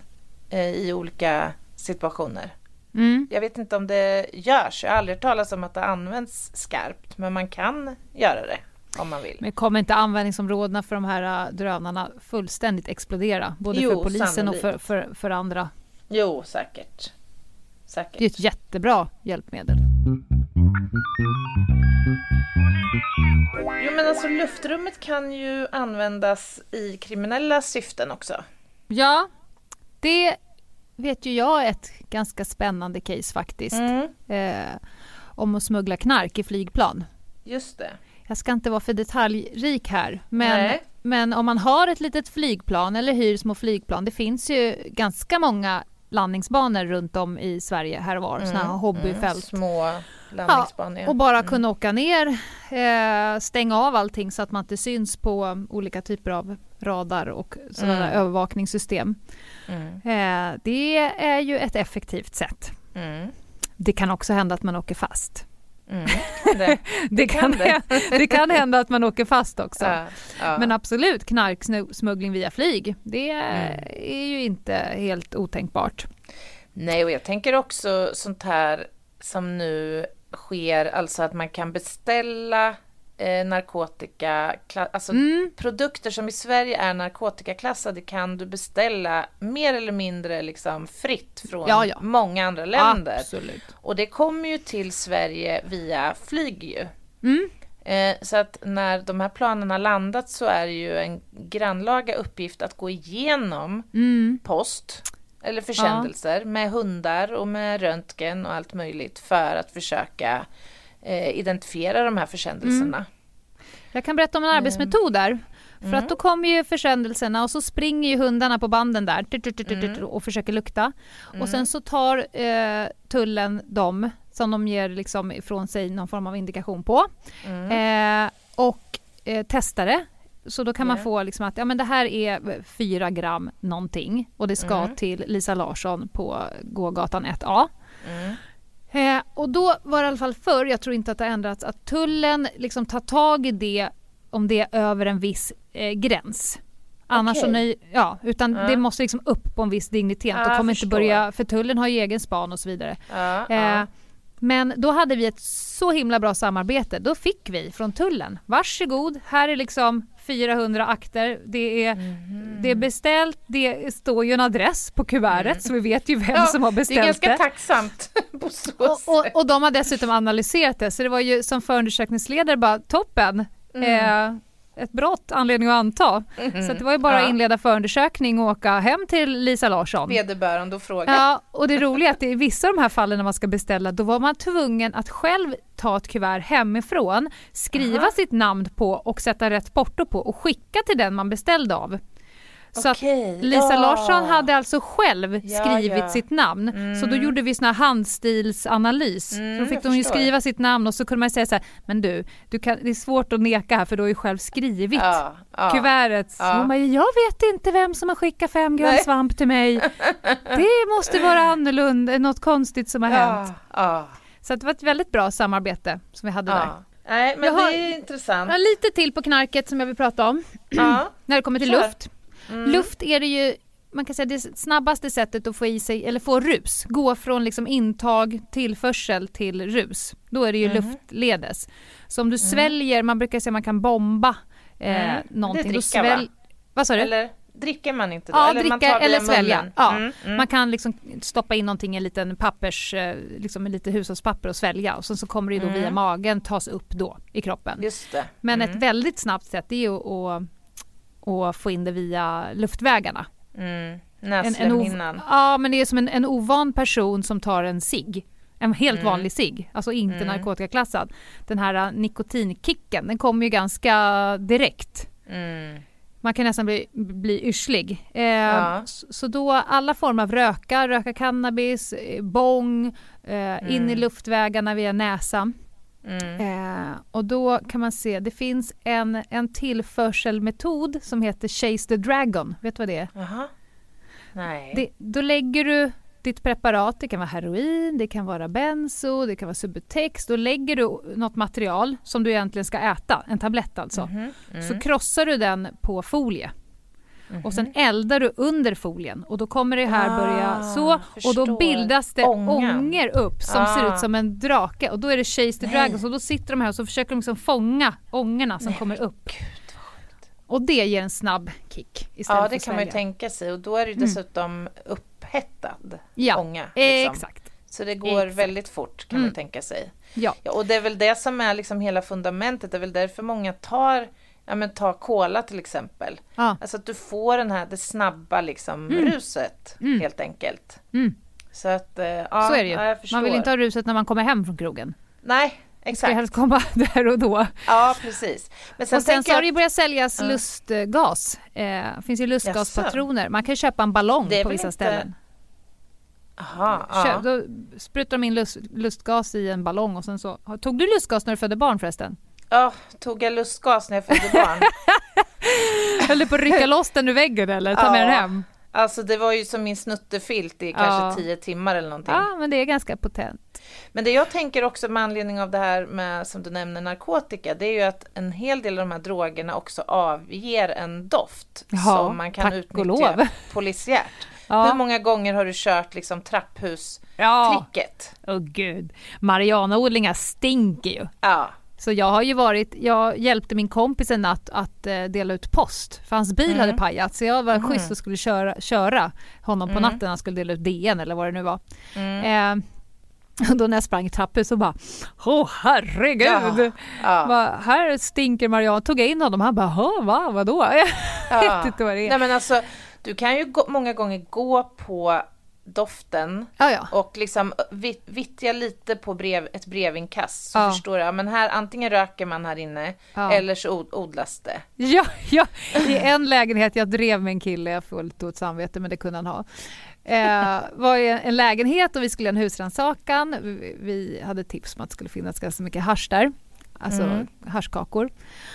eh, i olika situationer. Mm. Jag vet inte om det görs, jag har aldrig hört talas om att det används skarpt, men man kan göra det om man vill. Men kommer inte användningsområdena för de här äh, drönarna fullständigt explodera? Både Jo, för polisen och för, sannolikt. för, för andra. Jo, säkert. Det är Säkert. ett jättebra hjälpmedel. Jo, men alltså luftrummet kan ju användas i kriminella syften också. Ja, det vet ju jag är ett ganska spännande case faktiskt. Mm, Eh, om att smuggla knark i flygplan. just det. Jag ska inte vara för detaljrik här, men, Nej. men om man har ett litet flygplan eller hyr små flygplan, det finns ju ganska många landningsbanor runt om i Sverige här och var, sådana här hobbyfält. Mm, små landningsbanor. Och bara kunna åka ner, eh, stänga av allting så att man inte syns på olika typer av radar och sådana Mm. övervakningssystem. Mm, Eh, det är ju ett effektivt sätt. mm, Det kan också hända att man åker fast. Mm. Det, Det, kan hända, det kan hända att man åker fast också. ja, ja. Men absolut, knarksmuggling via flyg, det Mm. är ju inte helt otänkbart. Nej, och jag tänker också sånt här som nu sker, alltså att man kan beställa eh, narkotika, alltså Mm. produkter som i Sverige är narkotikaklassade kan du beställa mer eller mindre liksom fritt från Ja, ja. många andra länder. Absolut. Och det kommer ju till Sverige via flyg ju. Mm. Eh, så att när de här planen har landat så är det ju en grannlaga uppgift att gå igenom Mm. post eller försändelser med hundar och med röntgen och allt möjligt för att försöka eh, identifiera de här försändelserna. Jag kan berätta om en arbetsmetod där. För Mm. att då kommer ju försändelserna och så springer ju hundarna på banden där Mm. och försöker lukta. Och sen så tar eh, tullen dem som de ger liksom ifrån sig någon form av indikation på Mm. eh, och eh, testar det. Så då kan man få liksom att ja, men det här är 4 gram någonting och det ska Mm. till Lisa Larsson på Gågatan 1A. Mm. Eh, och då var det i alla fall förr, jag tror inte att det har ändrats, att tullen liksom tar tag i det om det är över en viss eh, gräns. Annars så Okej. nöj, ja, utan Ja. det måste liksom upp på en viss dignitet. Och jag kommer inte börja, för tullen har ju egen span och så vidare. Ja, Eh, men då hade vi ett så himla bra samarbete. Då fick vi från tullen, varsågod, här är liksom 400 akter. Det är, Mhm. det är beställt, det står ju en adress på kuvertet så vi vet ju vem Ja, som har Det är beställt ganska det. tacksamt på så Och, och, och de har dessutom analyserat det så det var ju som förundersökningsledare bara toppen. Eh, ett brott, anledning att anta. Så att det var ju bara att Mm. Ja. inleda förundersökning och åka hem till Lisa Larsson. Vederbörande och fråga. Ja, och det roliga är att i vissa av de här fallen när man ska beställa, då var man tvungen att själv ta ett kuvert hemifrån, skriva Aha. sitt namn på och sätta rätt porto på och skicka till den man beställde av. Så att Okej, Lisa ja. Larsson hade alltså själv Ja, skrivit ja. sitt namn. Så då gjorde vi sån här handstilsanalys. Mm, så då fick jag de ju skriva sitt namn och så kunde man säga så här, men du, du kan, det är svårt att neka här för du har ju själv skrivit ja, ja. kuvertet. Ja. hon bara, jag vet inte vem som har skickat fem gram svamp till mig. Det måste vara annorlunda, något konstigt som har hänt. Så det var ett väldigt bra samarbete som vi hade där. Nej, men Jag har- det är intressant. Ja, lite till på knarket som jag vill prata om. När det kommer till Kör. luft. Luft är det ju man kan säga det snabbaste sättet att få i sig, eller få rus, gå från liksom intag, tillförsel till rus. Då är det ju Mhm. luftledes. Så om du sväljer, man brukar säga att man kan bomba eh, Mm. någonting. Det är dricka, va? Vad sa du? Eller dricker man inte då? Ja, eller dricka eller svälja. Ja, Mm, mm. Man kan liksom stoppa in någonting i en liten pappers, eh, liksom lite hushållspapper och svälja och sen så kommer det då Mm. via magen tas upp då i kroppen. Just det. Men mm. ett väldigt snabbt sätt är ju att, att få in det via luftvägarna. Mm. Näslemhinnan. ja, men det är som en, en ovan person som tar en cigg. En helt Mm. vanlig cigg, alltså inte Mm. narkotikaklassad. Den här uh, nikotinkicken, den kommer ju ganska direkt. Mm. Man kan nästan bli, bli yrslig. Eh, Ja. så, då alla former av röka, röka cannabis, eh, bong, eh, in i luftvägarna via näsan. Mm. Eh, och då kan man se, det finns en, en tillförselmetod som heter Chase the Dragon. Vet du vad det är? Jaha. Nej. Det, då lägger du ditt preparat, det kan vara heroin, det kan vara benzo, det kan vara subutex. Då lägger du något material som du egentligen ska äta, en tablett alltså. Mhm. Mm. Så krossar du den på folie. Och sen eldar du under folien och då kommer det här börja Ah, så och då förstår. bildas det Ångan. ånger upp som ser Ah. ut som en drake och då är det Chase the Nej. Dragon så då sitter de här och så försöker de liksom fånga ångorna som Nej, kommer upp. Och det ger en snabb kick istället Ja, det kan man ju tänka sig och då är det ju Mm. dessutom upphettad Ja, ånga. Liksom. Exakt. Så det går Exakt. väldigt fort kan man Mm. tänka sig. Ja. Ja, och det är väl det som är liksom hela fundamentet. Det är väl därför många tar, ja men ta cola till exempel. Ja. Alltså att du får den här, det snabba liksom Mm. ruset Mm. helt enkelt. Mm. Så att, eh, ja, så är det ja, ju. förstår. Man vill inte ha ruset när man kommer hem från krogen. Nej, Det ska exakt. helst komma där och då. Ja, precis. Men sen, och sen så har det jag, ju börjat säljas Ja. lustgas. Eh, Det finns ju lustgaspatroner. Man kan köpa en ballong Det på vissa inte- ställen. aha, Kö- ja. Då sprutar de in lust, lustgas i en ballong och sen så... Tog du lustgas när du födde barn förresten? Ja, tog jag lustgas när jag födde barn? Höll du på att rycka loss den ur väggen eller ta med Ja. den hem? Alltså det var ju som min snuttefilt i kanske Ja. tio timmar eller någonting. Ja, men det är ganska potent. Men det jag tänker också med anledning av det här med, som du nämner, narkotika, det är ju att en hel del av de här drogerna också avger en doft Ja, som man kan utnyttja polisiärt. Hur Ja. många gånger har du kört liksom trapphus-tricket? Ja, åh gud. Marianaodlingar stinker ju. Ja. Så jag har ju varit, jag hjälpte min kompis en natt att eh, dela ut post. För hans bil Mm. hade pajat så jag var Mhm. schysst och skulle köra, köra honom på Mm. natten. Han skulle dela ut DN eller vad det nu var. Mm. Eh, och då när jag sprang i trapphus så bara, åh herregud. Ja. Bara, här stinker Mariana. Tog jag in honom han bara, "Hå, va, vadå? Jag Ja. vet inte vad det är. Nej men alltså, du kan ju gå, många gånger gå på doften Ja, ja. och liksom vit- vittja lite på brev, ett brevinkast så Ja. förstår jag, men här antingen röker man här inne eller så od- odlas det. Ja, ja, i en lägenhet, jag drev med en kille, jag får lite dåligt samvete men det kunde han ha. Eh, var i en lägenhet och vi skulle göra en husrannsakan. Vi, vi hade tips om att det skulle finnas ganska mycket hasch där. Alltså Mm. haschkakor.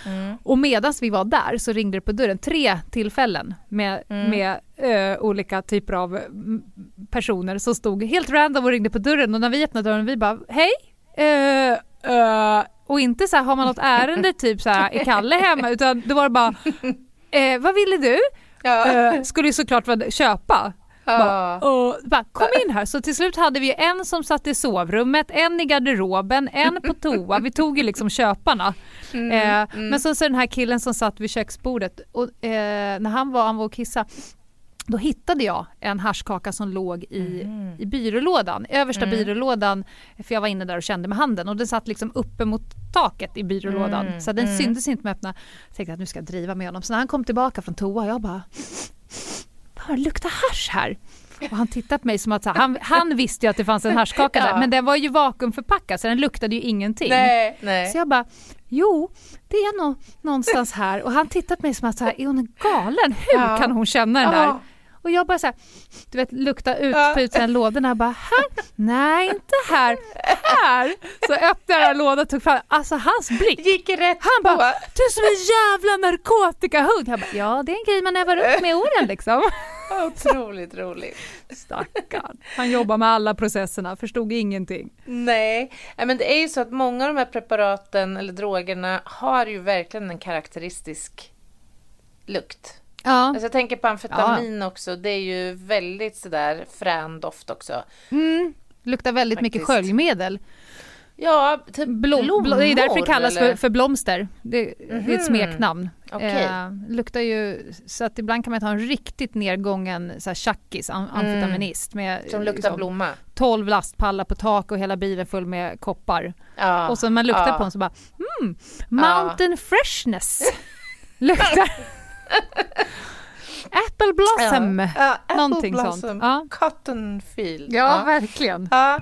Mm. Och medan vi var där så ringde det på dörren tre tillfällen med, Mm. med eh, olika typer av mm, personer som stod helt random och ringde på dörren och när vi öppnade dörren vi bara hej eh, eh, och inte så här har man något ärende typ så här är Kalle hemma utan det var bara eh, vad ville du? Ja. Skulle ju såklart köpa Bara, och, bara, kom in här. Så till slut hade vi en som satt i sovrummet, en i garderoben, en på toa. Vi tog ju liksom köparna. Mm, eh, Men så, så den här killen som satt vid köksbordet, och, eh, när han var, han var och kissa då hittade jag en haschkaka som låg i, Mm. i byrålådan, översta byrålådan, för jag var inne där och kände med handen och den satt liksom uppe mot taket i byrålådan Mm, så den mm. syntes inte med öppna. Jag tänkte att nu ska jag driva med honom. Så när han kom tillbaka från toa, jag bara Det luktar hasch här. Och han tittade på mig som att han, han visste ju att det fanns en haschkaka Ja. där men den var ju vakuumförpackad så den luktade ju ingenting. Nej, nej. Så jag bara, jo, det är nog någonstans här. Och han tittade på mig som att, så här, är hon galen? Hur Ja. kan hon känna den där? Ja. Och jag bara så här, du vet, lukta ut på utsidan lådorna. Jag bara, här? Nej, inte här. Här! Så öppnade jag lådan och tog fram, alltså hans blick. Gick rätt Han bara, på. du är som en jävla narkotikahund. Jag bara, ja det är en grej man övar upp med åren liksom. Otroligt roligt. Stackarn. Han jobbar med alla processerna, förstod ingenting. Nej, men det är ju så att många av de här preparaten eller drogerna har ju verkligen en karaktäristisk lukt. Ja, Alltså jag tänker på amfetamin också, det är ju väldigt sådär frän doft också. mm. luktar väldigt mycket Faktiskt. sköljmedel. Ja, typ Blom, blommor. det är därför det kallas för, för blomster. Det, det är Mhm. ett smeknamn. Okej. Eh, luktar ju, så att ibland kan man ta en riktigt nedgången så här, tjackis, am- amfetaminist med Mm. Som luktar liksom, blomma. 12 lastpallar på tak och hela bilen full med koppar. Ja. Och så när man luktar ja. på den så bara mm, mountain freshness luktar. Apple blossom. Ja, Ja, apple Någonting blossom. sånt. Ja. Cotton field. verkligen. Ja.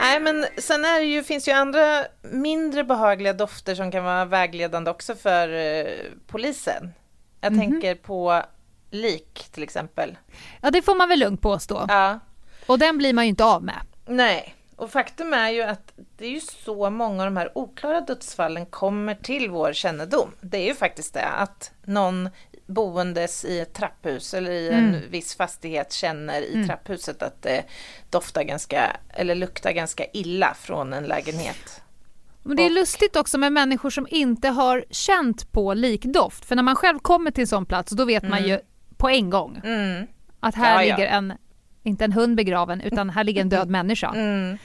Nej, men sen är det ju, finns ju andra mindre behagliga dofter som kan vara vägledande också för eh, polisen. Jag Mhm. tänker på lik till exempel. Ja, det får man väl lugnt påstå. Ja, Och den blir man ju inte av med. nej. Och faktum är ju att det är ju så många av de här oklara dödsfallen kommer till vår kännedom. Det är ju faktiskt det, att någon boendes i ett trapphus eller i en Mm. viss fastighet känner i trapphuset att det doftar ganska, eller luktar ganska illa från en lägenhet. Men det är lustigt också med människor som inte har känt på likdoft. För när man själv kommer till en sån plats då vet man ju på en gång Mm. att här Ja, ja. ligger en, inte en hund begraven, utan här ligger en död människa. Mm.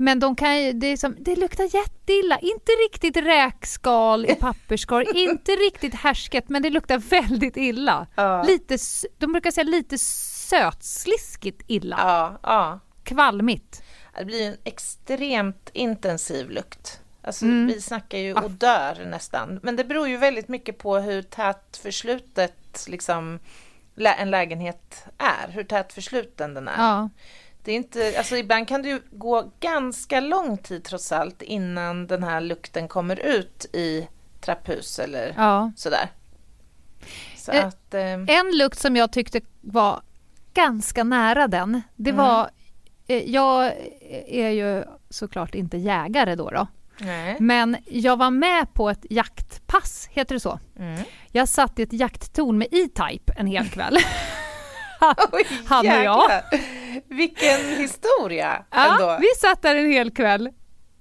Men de kan ju, det, är som, det luktar jätteilla. Inte riktigt räkskal i papperskorg, inte riktigt härsket, men det luktar väldigt illa. Ja. Lite, de brukar säga lite sötsliskigt illa. Ja, ja. Kvalmigt. Det blir en extremt intensiv lukt. Alltså, Mm. Vi snackar ju odör nästan. Men det beror ju väldigt mycket på hur tätt förslutet liksom, en lägenhet är. Hur tätt försluten den är. Ja. Det är inte, alltså, ibland kan det ju gå ganska lång tid trots allt innan den här lukten kommer ut i trapphus eller ja. sådär. Så Eh, att... Eh, En lukt som jag tyckte var ganska nära den, det Mm. var... eh, Jag är ju såklart inte jägare då, då. Nej. Men jag var med på ett jaktpass, heter det så? Mm. Jag satt i ett jakttorn med E-Type en hel kväll. Oj, Han och jag. Vilken historia ja, ändå. vi satt där en hel kväll.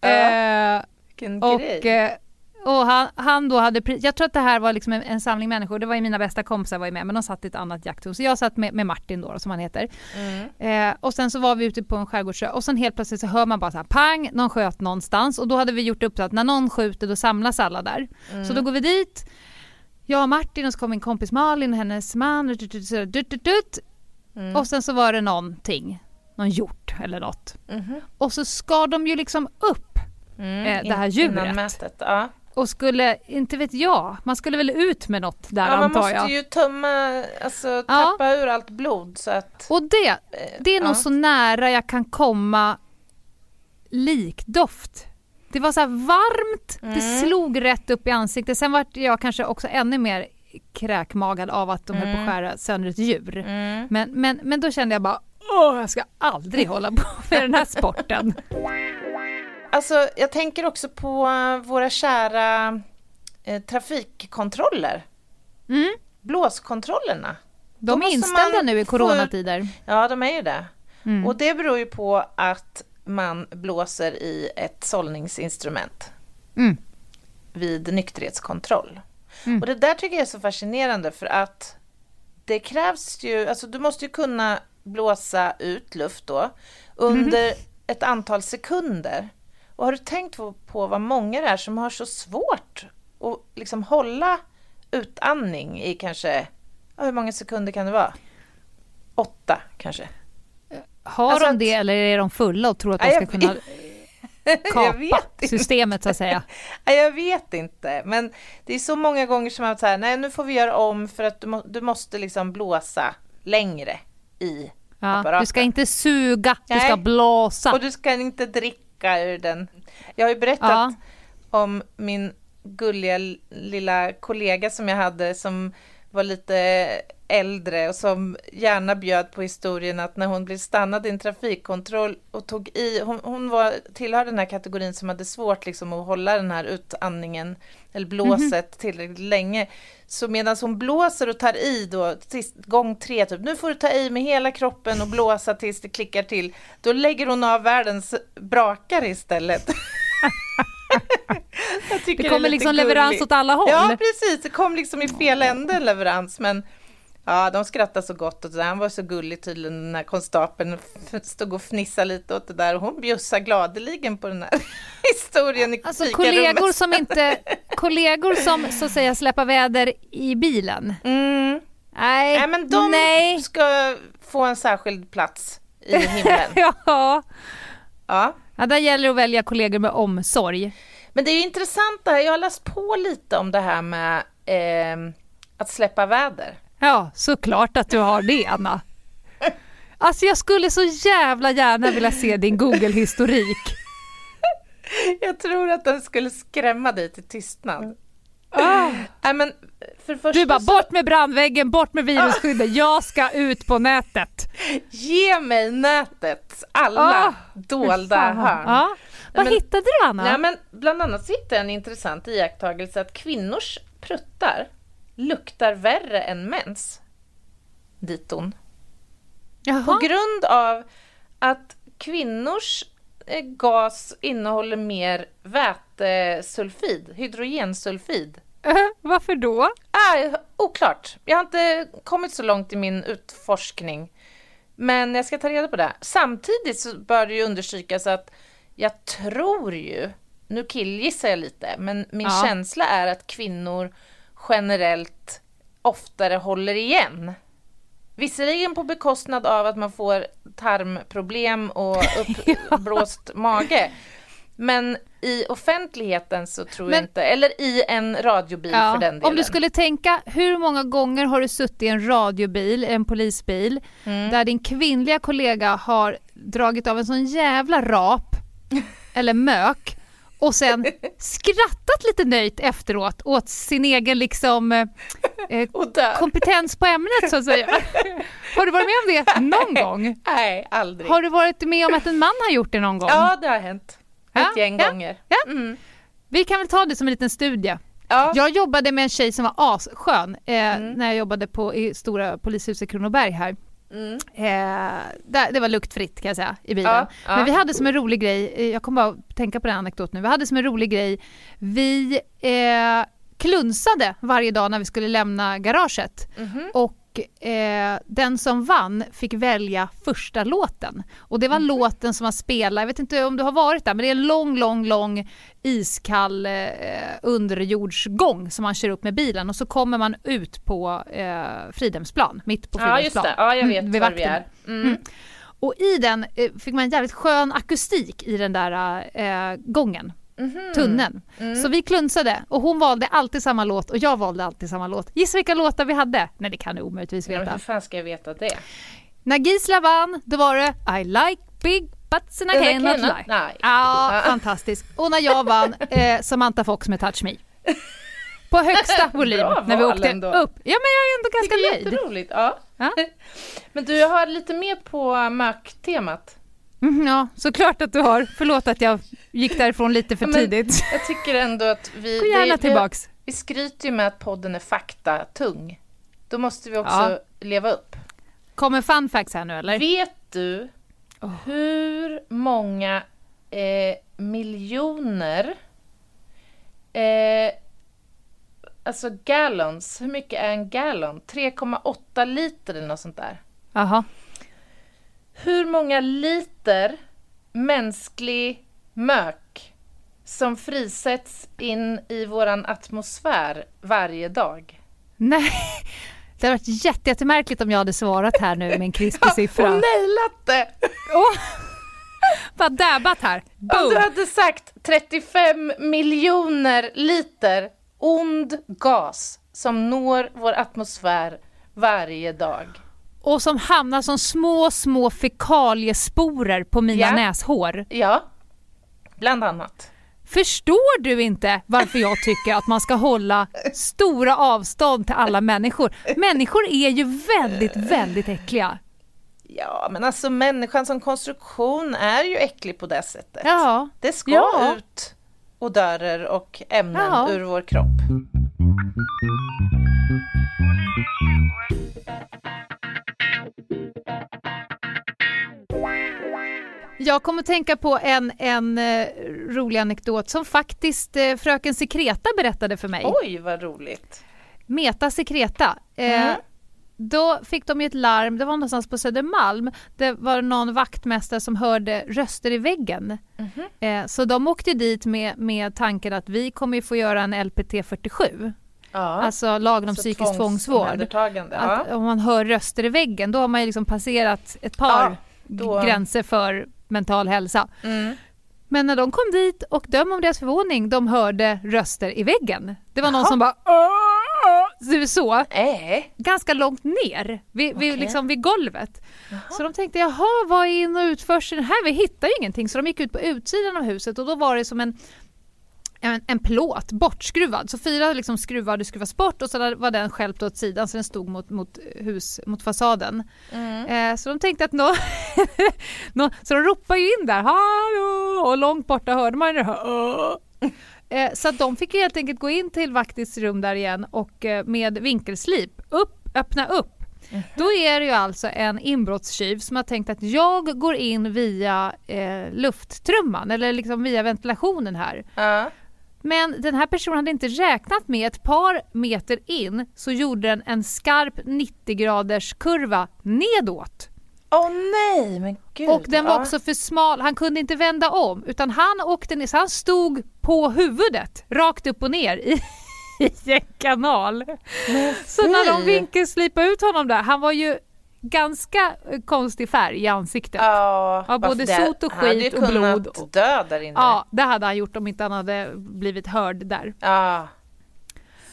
Ja. Eh, Vilken och grej. Och han, han då hade, jag tror att det här var liksom en, en samling människor, det var ju mina bästa kompisar var ju med, men de satt i ett annat jakttorn. Så jag satt med, med Martin då, som han heter. Mm. Eh, och sen så var vi ute på en skärgårdssjö och sen helt plötsligt så hör man bara så här pang, någon sköt någonstans och då hade vi gjort upp så att när någon skjuter då samlas alla där. Så då går vi dit, jag och Martin och så kom min kompis Malin och hennes man dut, dut, dut, dut. Mm. och sen så var det någonting, någon hjort eller något. Mhm. Och så skar de ju liksom upp Mm. eh, det här djuret. Innan mätet, ja. Och skulle, inte vet jag, man skulle väl ut med något där ja man antar måste jag. ju tömma, alltså tappa ur allt blod så att... Och det, eh, det är nog ja. så nära jag kan komma likdoft. Det var så här varmt, det Mm. slog rätt upp i ansiktet. Sen var jag kanske också ännu mer kräkmagad av att de höll på att Mm. skära sönder ett djur. Mm. Men, men, men då kände jag bara, åh, jag ska aldrig hålla på med den här sporten. Alltså, jag tänker också på eh, våra kära eh, trafikkontroller. Mm. Blåskontrollerna. De är inställda nu i coronatider. Ja, de är ju det. Mm. Och det beror ju på att man blåser i ett sållningsinstrument Mm. vid nykterhetskontroll. Och det där tycker jag är så fascinerande för att det krävs ju, alltså du måste ju kunna blåsa ut luft då under ett antal sekunder. Och har du tänkt på, vad många det är som har så svårt att liksom hålla utandning i kanske, hur många sekunder kan det vara? Åtta kanske. Har Alltså de att- det eller är de fulla och tror att de ska kunna kapa systemet så att säga? Jag vet inte, men det är så många gånger som man har här, nej nu får vi göra om för att du, må, du måste liksom blåsa längre i Ja, apparaten. du ska inte suga, du Nej. ska blåsa. Och du ska inte dricka ur den. Jag har ju berättat Ja. om min gulliga lilla kollega som jag hade som var lite äldre och som gärna bjöd på historien att när hon blev stannad i en trafikkontroll och tog i, hon, hon var, tillhör den här kategorin som hade svårt liksom att hålla den här utandningen eller blåset tillräckligt länge. Så medan hon blåser och tar i då, sist, gång tre typ, nu får du ta i med hela kroppen och blåsa tills det klickar till, då lägger hon av världens brakare istället. Det kommer lite liksom leverans gulligt. åt alla håll. Ja, precis. Det kom liksom i fel ände leverans, men ja, de skrattade så gott och det. Han var så gullig tydligen, den här konstapeln stod och fnissade lite åt det där och hon bjussade gladeligen på den här historien i Alltså kollegor som inte, kollegor som så att säga släpper väder i bilen. Mm. Nej, Nej, men de nej. ska få en särskild plats i himlen. ja. Ja. ja, där gäller det att välja kollegor med omsorg. Men det är ju intressant det här, jag har läst på lite om det här med eh, att släppa väder. Ja, såklart att du har det, Anna. Alltså jag skulle så jävla gärna vilja se din Google-historik. Jag tror att den skulle skrämma dig till tystnad. Ah. Nej, men för första Du bara så- bort med brandväggen, bort med virusskyddet, jag ska ut på nätet. Ge mig nätets alla Ah, dolda hörn. Ja. Vad men- hittade du Anna? Nej, men bland annat så hittade jag en intressant iakttagelse att kvinnors pruttar luktar värre än mäns. Diton. Jaha. På grund av att kvinnors eh, gas innehåller mer vätesulfid, hydrogensulfid. Eh, Varför då? Ah, oklart. Jag har inte kommit så långt i min utforskning. Men jag ska ta reda på det. Samtidigt så bör det ju understrykas att jag tror ju, nu killgissar jag lite, men min Ja. känsla är att kvinnor generellt oftare håller igen. Visserligen på bekostnad av att man får tarmproblem och uppblåst mage. Men i offentligheten så tror jag Men- inte, eller i en radiobil för den delen. om du skulle tänka, hur många gånger har du suttit i en radiobil, en polisbil, Mm. där din kvinnliga kollega har dragit av en sån jävla rap, eller mök, och sen skrattat lite nöjt efteråt åt sin egen liksom eh, eh, kompetens på ämnet så att säga. Har du varit med om det någon gång? Nej, aldrig. Har du varit med om att en man har gjort det någon gång? Ja, det har hänt. Ett Ja, gäng ja, gånger. ja. Mm. Vi kan väl ta det som en liten studie. Ja. Jag jobbade med en tjej som var asskön eh, Mm. när jag jobbade på i stora polishuset Kronoberg här. Mm. Eh, det var luktfritt kan jag säga i bilen. Ja, ja. Men vi hade som en rolig grej, eh, jag kommer bara tänka på den anekdoten nu, vi hade som en rolig grej, vi eh, klunsade varje dag när vi skulle lämna garaget Mhm. och eh, den som vann fick välja första låten. Och det var Mhm. låten som man spelar, jag vet inte om du har varit där, men det är en lång, lång, lång iskall eh, underjordsgång som man kör upp med bilen och så kommer man ut på eh, Fridhemsplan, mitt på Ja, just Fridhemsplan. det. Ja, jag vet Mm, var vi är. Mm. Mm. Och i den eh, fick man en jävligt skön akustik i den där eh, gången, Mhm. tunneln. Mm. Så vi klunsade och hon valde alltid samma låt och jag valde alltid samma låt. Gissa vilka låtar vi hade? Nej det kan du omöjligtvis Ja, men veta. hur fan ska jag veta det? När Gisla vann, då var det I like big butts and I cannot lie. Ja, fantastiskt. Och när jag vann, eh, Samantha Fox med Touch Me. På högsta volym Bra när vi åkte ändå. upp. Ja men jag är ändå Det ganska är nöjd. jätteroligt. Ja. Ja. Men du, jag har lite mer på MÖK-temat. Mm, ja, såklart att du har. Förlåt att jag gick därifrån lite för Ja, tidigt. Jag tycker ändå att vi... Gå gärna det- tillbaks. Vi skryter ju med att podden är faktatung. Då måste vi också Ja. leva upp. Kommer fun facts här nu eller? Vet du Åh. hur många eh, miljoner... Eh, alltså gallons. Hur mycket är en gallon? 3,8 liter eller något sånt där. Jaha. Hur många liter mänsklig mök som frisätts in i våran atmosfär varje dag? Nej, det hade varit jätte, jättemärkligt om jag hade svarat här nu med en krispig siffra. Och nailat det! Åh! Bara dabbat här. Om Boom! du hade sagt 35 miljoner liter ond gas som når vår atmosfär varje dag. Och som hamnar som små, små fekaliesporer på mina Ja. näshår. Ja, bland annat. Förstår du inte varför jag tycker att man ska hålla stora avstånd till alla människor? Människor är ju väldigt, väldigt äckliga. Ja, men alltså människan som konstruktion är ju äcklig på det sättet. Ja, Det ska Ja. ut odörer och ämnen Ja. ur vår kropp. Jag kommer tänka på en, en eh, rolig anekdot som faktiskt eh, fröken Sekreta berättade för mig. Oj, vad roligt. Meta Sekreta. Eh, Mm. Då fick de ett larm, det var någonstans på Södermalm. Det var någon vaktmästare som hörde röster i väggen. Eh, så de åkte dit med, med tanken att vi kommer få göra en LPT 47. Ja. Alltså lagen om Så psykisk tvångsvård. Ja. om man hör röster i väggen då har man liksom passerat ett par Ja, då- gränser för mental hälsa. Mm. Men när de kom dit och döm om deras förvåning, de hörde röster i väggen. Det var någon Jaha. som bara "Åh!" så, Äh, ganska långt ner vid, vid, Okej. liksom vid golvet. Så de tänkte jaha, vad är in och utförseln här? Vi hittar ju ingenting. Så de gick ut på utsidan av huset och då var det som en en, en plåt bortskruvad. Så fyra liksom skruvar hade skruvats bort och så där var den stjälpt åt sidan så den stod mot, mot, hus, mot fasaden. mm. Eh, så de tänkte att nå, nå, så de ropade ju in där, hallå! Och långt borta hörde man det här. "Åh!" Eh, så de fick helt enkelt gå in till Vaktis rum där igen och eh, med vinkelslip upp, öppna upp. Då är det ju alltså en inbrottstjuv som har tänkt att jag går in via eh, lufttrumman eller liksom via ventilationen här. ja. Men den här personen hade inte räknat med ett par meter in så gjorde den en skarp 90 graders kurva nedåt. Åh nej, men gud. Och den var ja. också för smal, han kunde inte vända om utan han åkte ner, så han stod på huvudet rakt upp och ner i, i en kanal. Så när de vinkelslipade ut honom där, han var ju ganska eh, konstig färg i ansiktet. Ja, Ja, både det- sot och han hade skit ju och kunnat blod och- dö där inne. det hade han gjort om inte han hade blivit hörd där. Ja.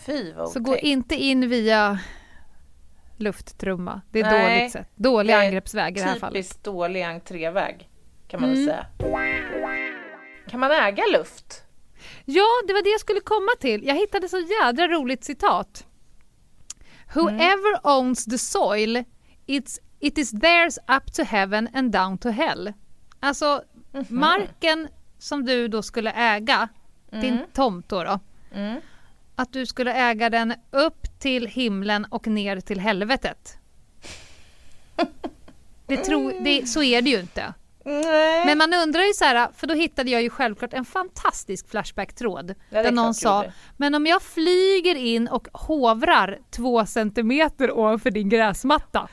Fy vad Så gå inte in via lufttrumma. Det är Nej. dåligt sätt. Dålig angreppsväg i det här fallet. Typiskt dålig entréväg kan man Mm. väl säga. Kan man äga luft? Ja, det var det jag skulle komma till. Jag hittade så jädra roligt citat. Whoever owns the soil, it's, it is theirs up to heaven and down to hell. Alltså, marken som du då skulle äga, din tomt då, då Mm. att du skulle äga den upp till himlen och ner till helvetet. Det tro, det, så är det ju inte. Nej. Men man undrar ju så här, för då hittade jag ju självklart en fantastisk Flashback-tråd. är där någon sa, men om jag flyger in och hovrar två centimeter ovanför din gräsmatta.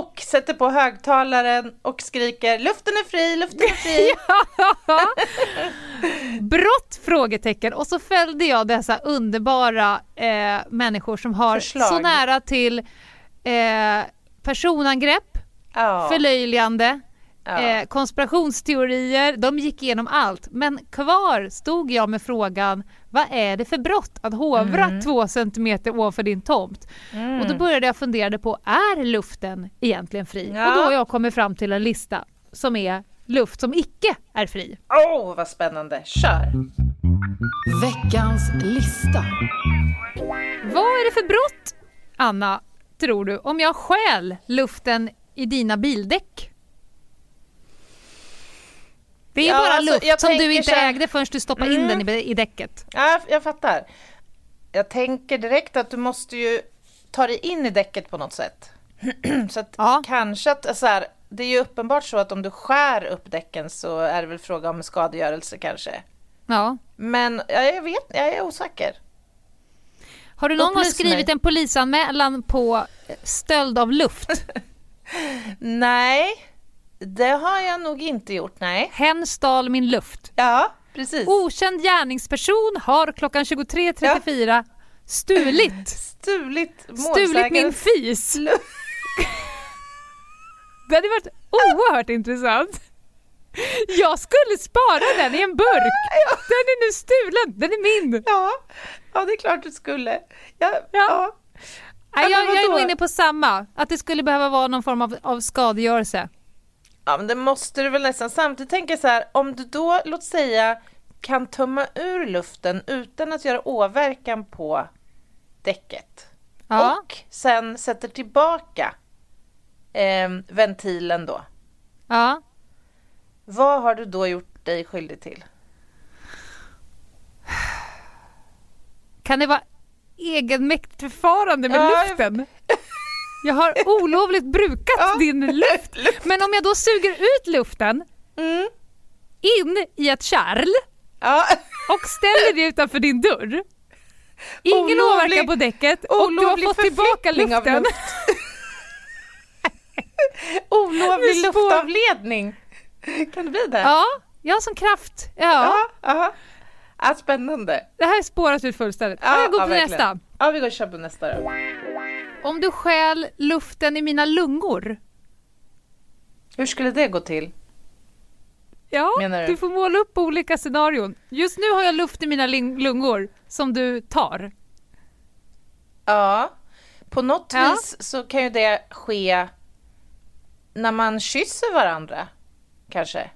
Och sätter på högtalaren och skriker luften är fri, luften är fri. Brott? Frågetecken. Och så följde jag dessa underbara eh, människor som har Förslag. så nära till eh, personangrepp, Ja. förlöjligande, Ja. eh, konspirationsteorier. De gick igenom allt. Men kvar stod jag med frågan, vad är det för brott att hovra Mm. två centimeter ovanför din tomt? Och då började jag fundera på, är luften egentligen fri? Ja. Och då har jag kommit fram till en lista som är luft som icke är fri. Åh, vad spännande. Kör! Veckans lista. Vad är det för brott, Anna, tror du, om jag stjäl luften i dina bildäck? Det är Ja, bara alltså, luft som du inte så ägde förrän du stoppade in Mm. den i, i däcket. Ja, jag fattar. Jag tänker direkt att du måste ju ta dig in i däcket på något sätt. så att Ja. kanske att, så här, det är ju uppenbart så att om du skär upp däcken så är det väl fråga om skadegörelse kanske. Ja. Men ja, jag vet, jag är osäker. Har du någon gång skrivit mig. en polisanmälan på stöld av luft? Nej, det har jag nog inte gjort. Nej. Hen stal min luft. Ja, precis. Okänd gärningsperson har klockan 23.34 stulit, Stulit stulit min fis. Det hade varit oerhört intressant. Jag skulle spara den i en burk. Den är nu stulen, den är min. Ja, ja, det är klart du skulle. Ja, Ja. ja. Men jag, jag är nog inne på samma, att det skulle behöva vara någon form av, av skadegörelse. Ja, men det måste du väl nästan. Samtidigt tänker jag så här, om du då, låt säga, kan tömma ur luften utan att göra åverkan på däcket Ja. och sen sätter tillbaka eh, ventilen då. Ja. Vad har du då gjort dig skyldig till? Kan det vara egenmäktigt förfarande med Ja, luften? Jag har olovligt brukat Ja. din luft. Men om jag då suger ut luften Mm. in i ett kärl Ja. och ställer det utanför din dörr. Ingen Olovlig- åverkan på däcket och du har fått tillbaka förflyttning av luften. luft. Olovlig luftavledning. Kan det bli det? Ja, ja som kraft. Ja, Ja. ja. ja spännande. det här spåras ut fullständigt. Ja, Ja, jag går ja, på verkligen. nästa. Ja, vi går och kör på nästa då. Om du stjäl luften i mina lungor. Hur skulle det gå till? Ja, du? du får måla upp olika scenarion. Just nu har jag luft i mina lungor som du tar. Ja, på något Ja. vis så kan ju det ske när man kysser varandra, kanske.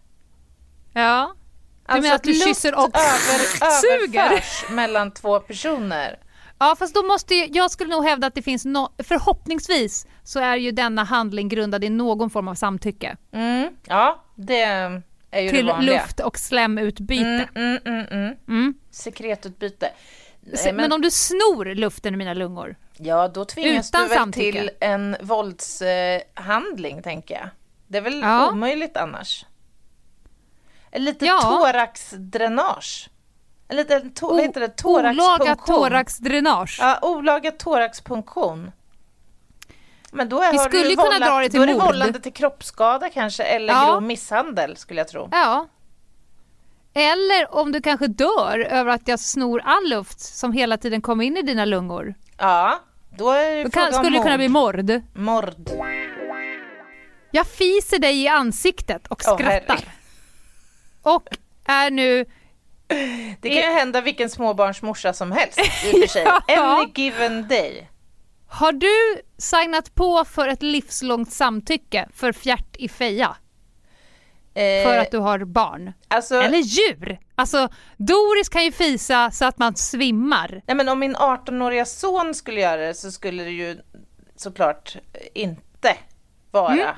Ja. Alltså menar att du kysser och över, suger? mellan två personer. Ja, fast då måste ju, jag skulle nog hävda att det finns no, förhoppningsvis så är ju denna handling grundad i någon form av samtycke Mm. Ja, det är ju till det vanliga. luft och slemutbyte. Mm, mm, mm, mm. Mm. Sekretutbyte. Nej, Se- men, om du snor luften i mina lungor? Ja, då tvingas Utan du väl samtycke. till en våldshandling, tänker jag. Det är väl Ja. omöjligt annars. En lite Ja. thoraxdränage. En liten to- vad heter det? olaga thoraxpunktion. thoraxdränage. Ja, olaga thoraxpunktion. Men då är, Vi skulle du kunna vållat, dra det till då är det vållande till kroppsskada kanske, eller Ja. grov misshandel skulle jag tro. Ja. Eller om du kanske dör över att jag snor all luft som hela tiden kommer in i dina lungor. Ja, då är det Då kan, skulle det kunna bli mord. Mord. Jag fiser dig i ansiktet och skrattar. herregud. och är nu... Det kan ju hända vilken småbarnsmorsa som helst i och för sig. Ja. Any given day. Har du signat på för ett livslångt samtycke för fjärt i feja? Eh, För att du har barn? alltså, Eller djur? Alltså, Doris kan ju fisa så att man svimmar. nej, men om min 18-åriga son skulle göra det så skulle det ju såklart inte vara. Mm.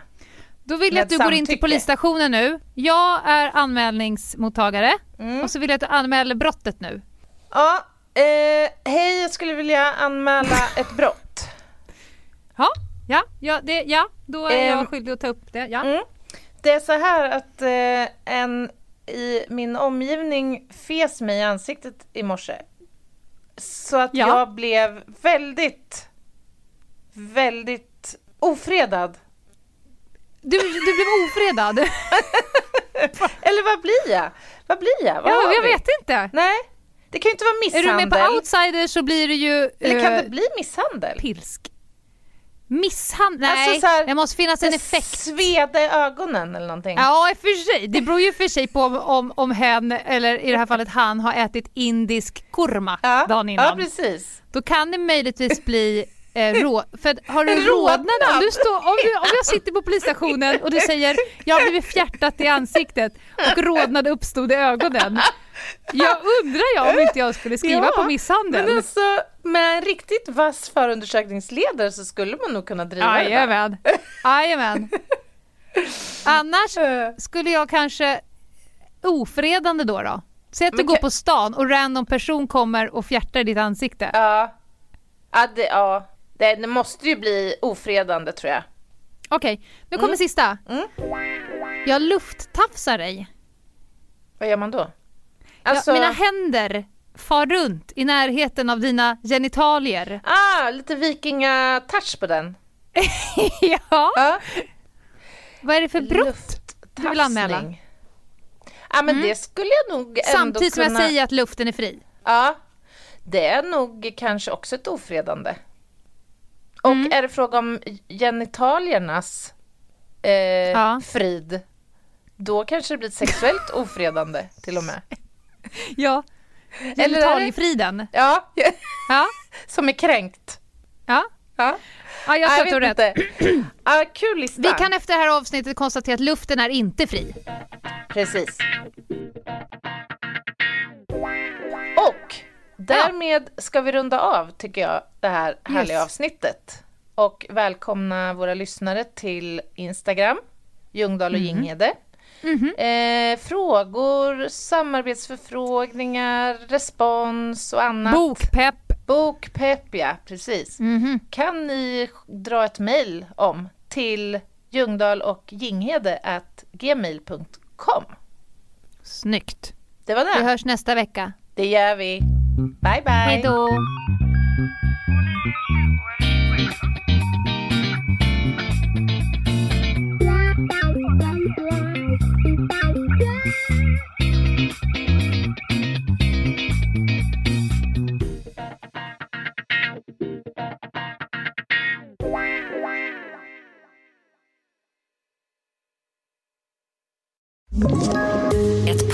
Då vill jag att du går in till samtycke. polisstationen nu. Jag är anmälningsmottagare Mm. och så vill jag att du anmäler brottet nu. Ja, eh, hej, jag skulle vilja anmäla ett brott. Ja, ja, ja, det, ja då är Ehm, jag skyldig att ta upp det. Ja. Mm. Det är så här att eh, en i min omgivning fes mig i ansiktet i morse. Så att Ja. jag blev väldigt, väldigt ofredad. Du, du blev ofredad. Eller vad blir jag? Vad blir jag? Vad ja, jag vi? vet inte. Nej, det kan ju inte vara Är misshandel. du med på outsider så blir det ju Eller kan eh, det bli misshandel? pilsk. Misshandel? Alltså Nej, så här, det måste finnas en effekt. Sveda i ögonen eller någonting. Ja, för sig. Det beror ju för sig på om, om, om hen, eller i det här fallet han, har ätit indisk kurma ja. dagen ja innan. precis. Då kan det möjligtvis bli eh, rå... För att har du rodnad, om, du står, om, du, om jag sitter på polisstationen och du säger jag har blivit fjärtat i ansiktet och rodnad uppstod i ögonen. Jag undrar jag om inte jag skulle skriva Ja, på misshandel. Men alltså, med en riktigt vass förundersökningsledare så skulle man nog kunna driva det där. Jajamän. Jajamän. Annars Eh, skulle jag kanske ofredande då då? Säg att du Men går på stan och random person kommer och fjärtar i ditt ansikte. Ja. Ja, det, ja. Det, det måste ju bli ofredande tror jag. Okej, nu kommer sista. Mm. Jag lufttafsar dig. Vad gör man då? Alltså, ja, mina händer far runt i närheten av dina genitalier. Ah, lite vikingatouch på den. ja, Ja. vad är det för brott? du vill anmäla? Ja, men det skulle jag nog ändå Samtidigt som kunna... jag säger att luften är fri. Ja, det är nog kanske också ett ofredande. Och Mm. är det fråga om genitaliernas eh, Ja. frid, då kanske det blir sexuellt ofredande till och med. Ja, genitaliefriden. Ja, Ja, som är kränkt. ja. Ja. ja jag tror att du har rätt. Ja, kul lista. Vi kan efter det här avsnittet konstatera att luften är inte fri. Precis. Och därmed ska vi runda av, tycker jag, det här härliga Yes. avsnittet. Och välkomna våra lyssnare till Instagram, Ljungdahl och Ginghede. Eh, frågor, samarbetsförfrågningar, respons och annat. Bokpepp. Bokpepp, ja, precis. Kan ni dra ett mejl om till ljungdahl och ginghede at gmail.com. Snyggt. Det var Vi det. hörs nästa vecka. Det gör vi. Bye, bye. Hej då. Ett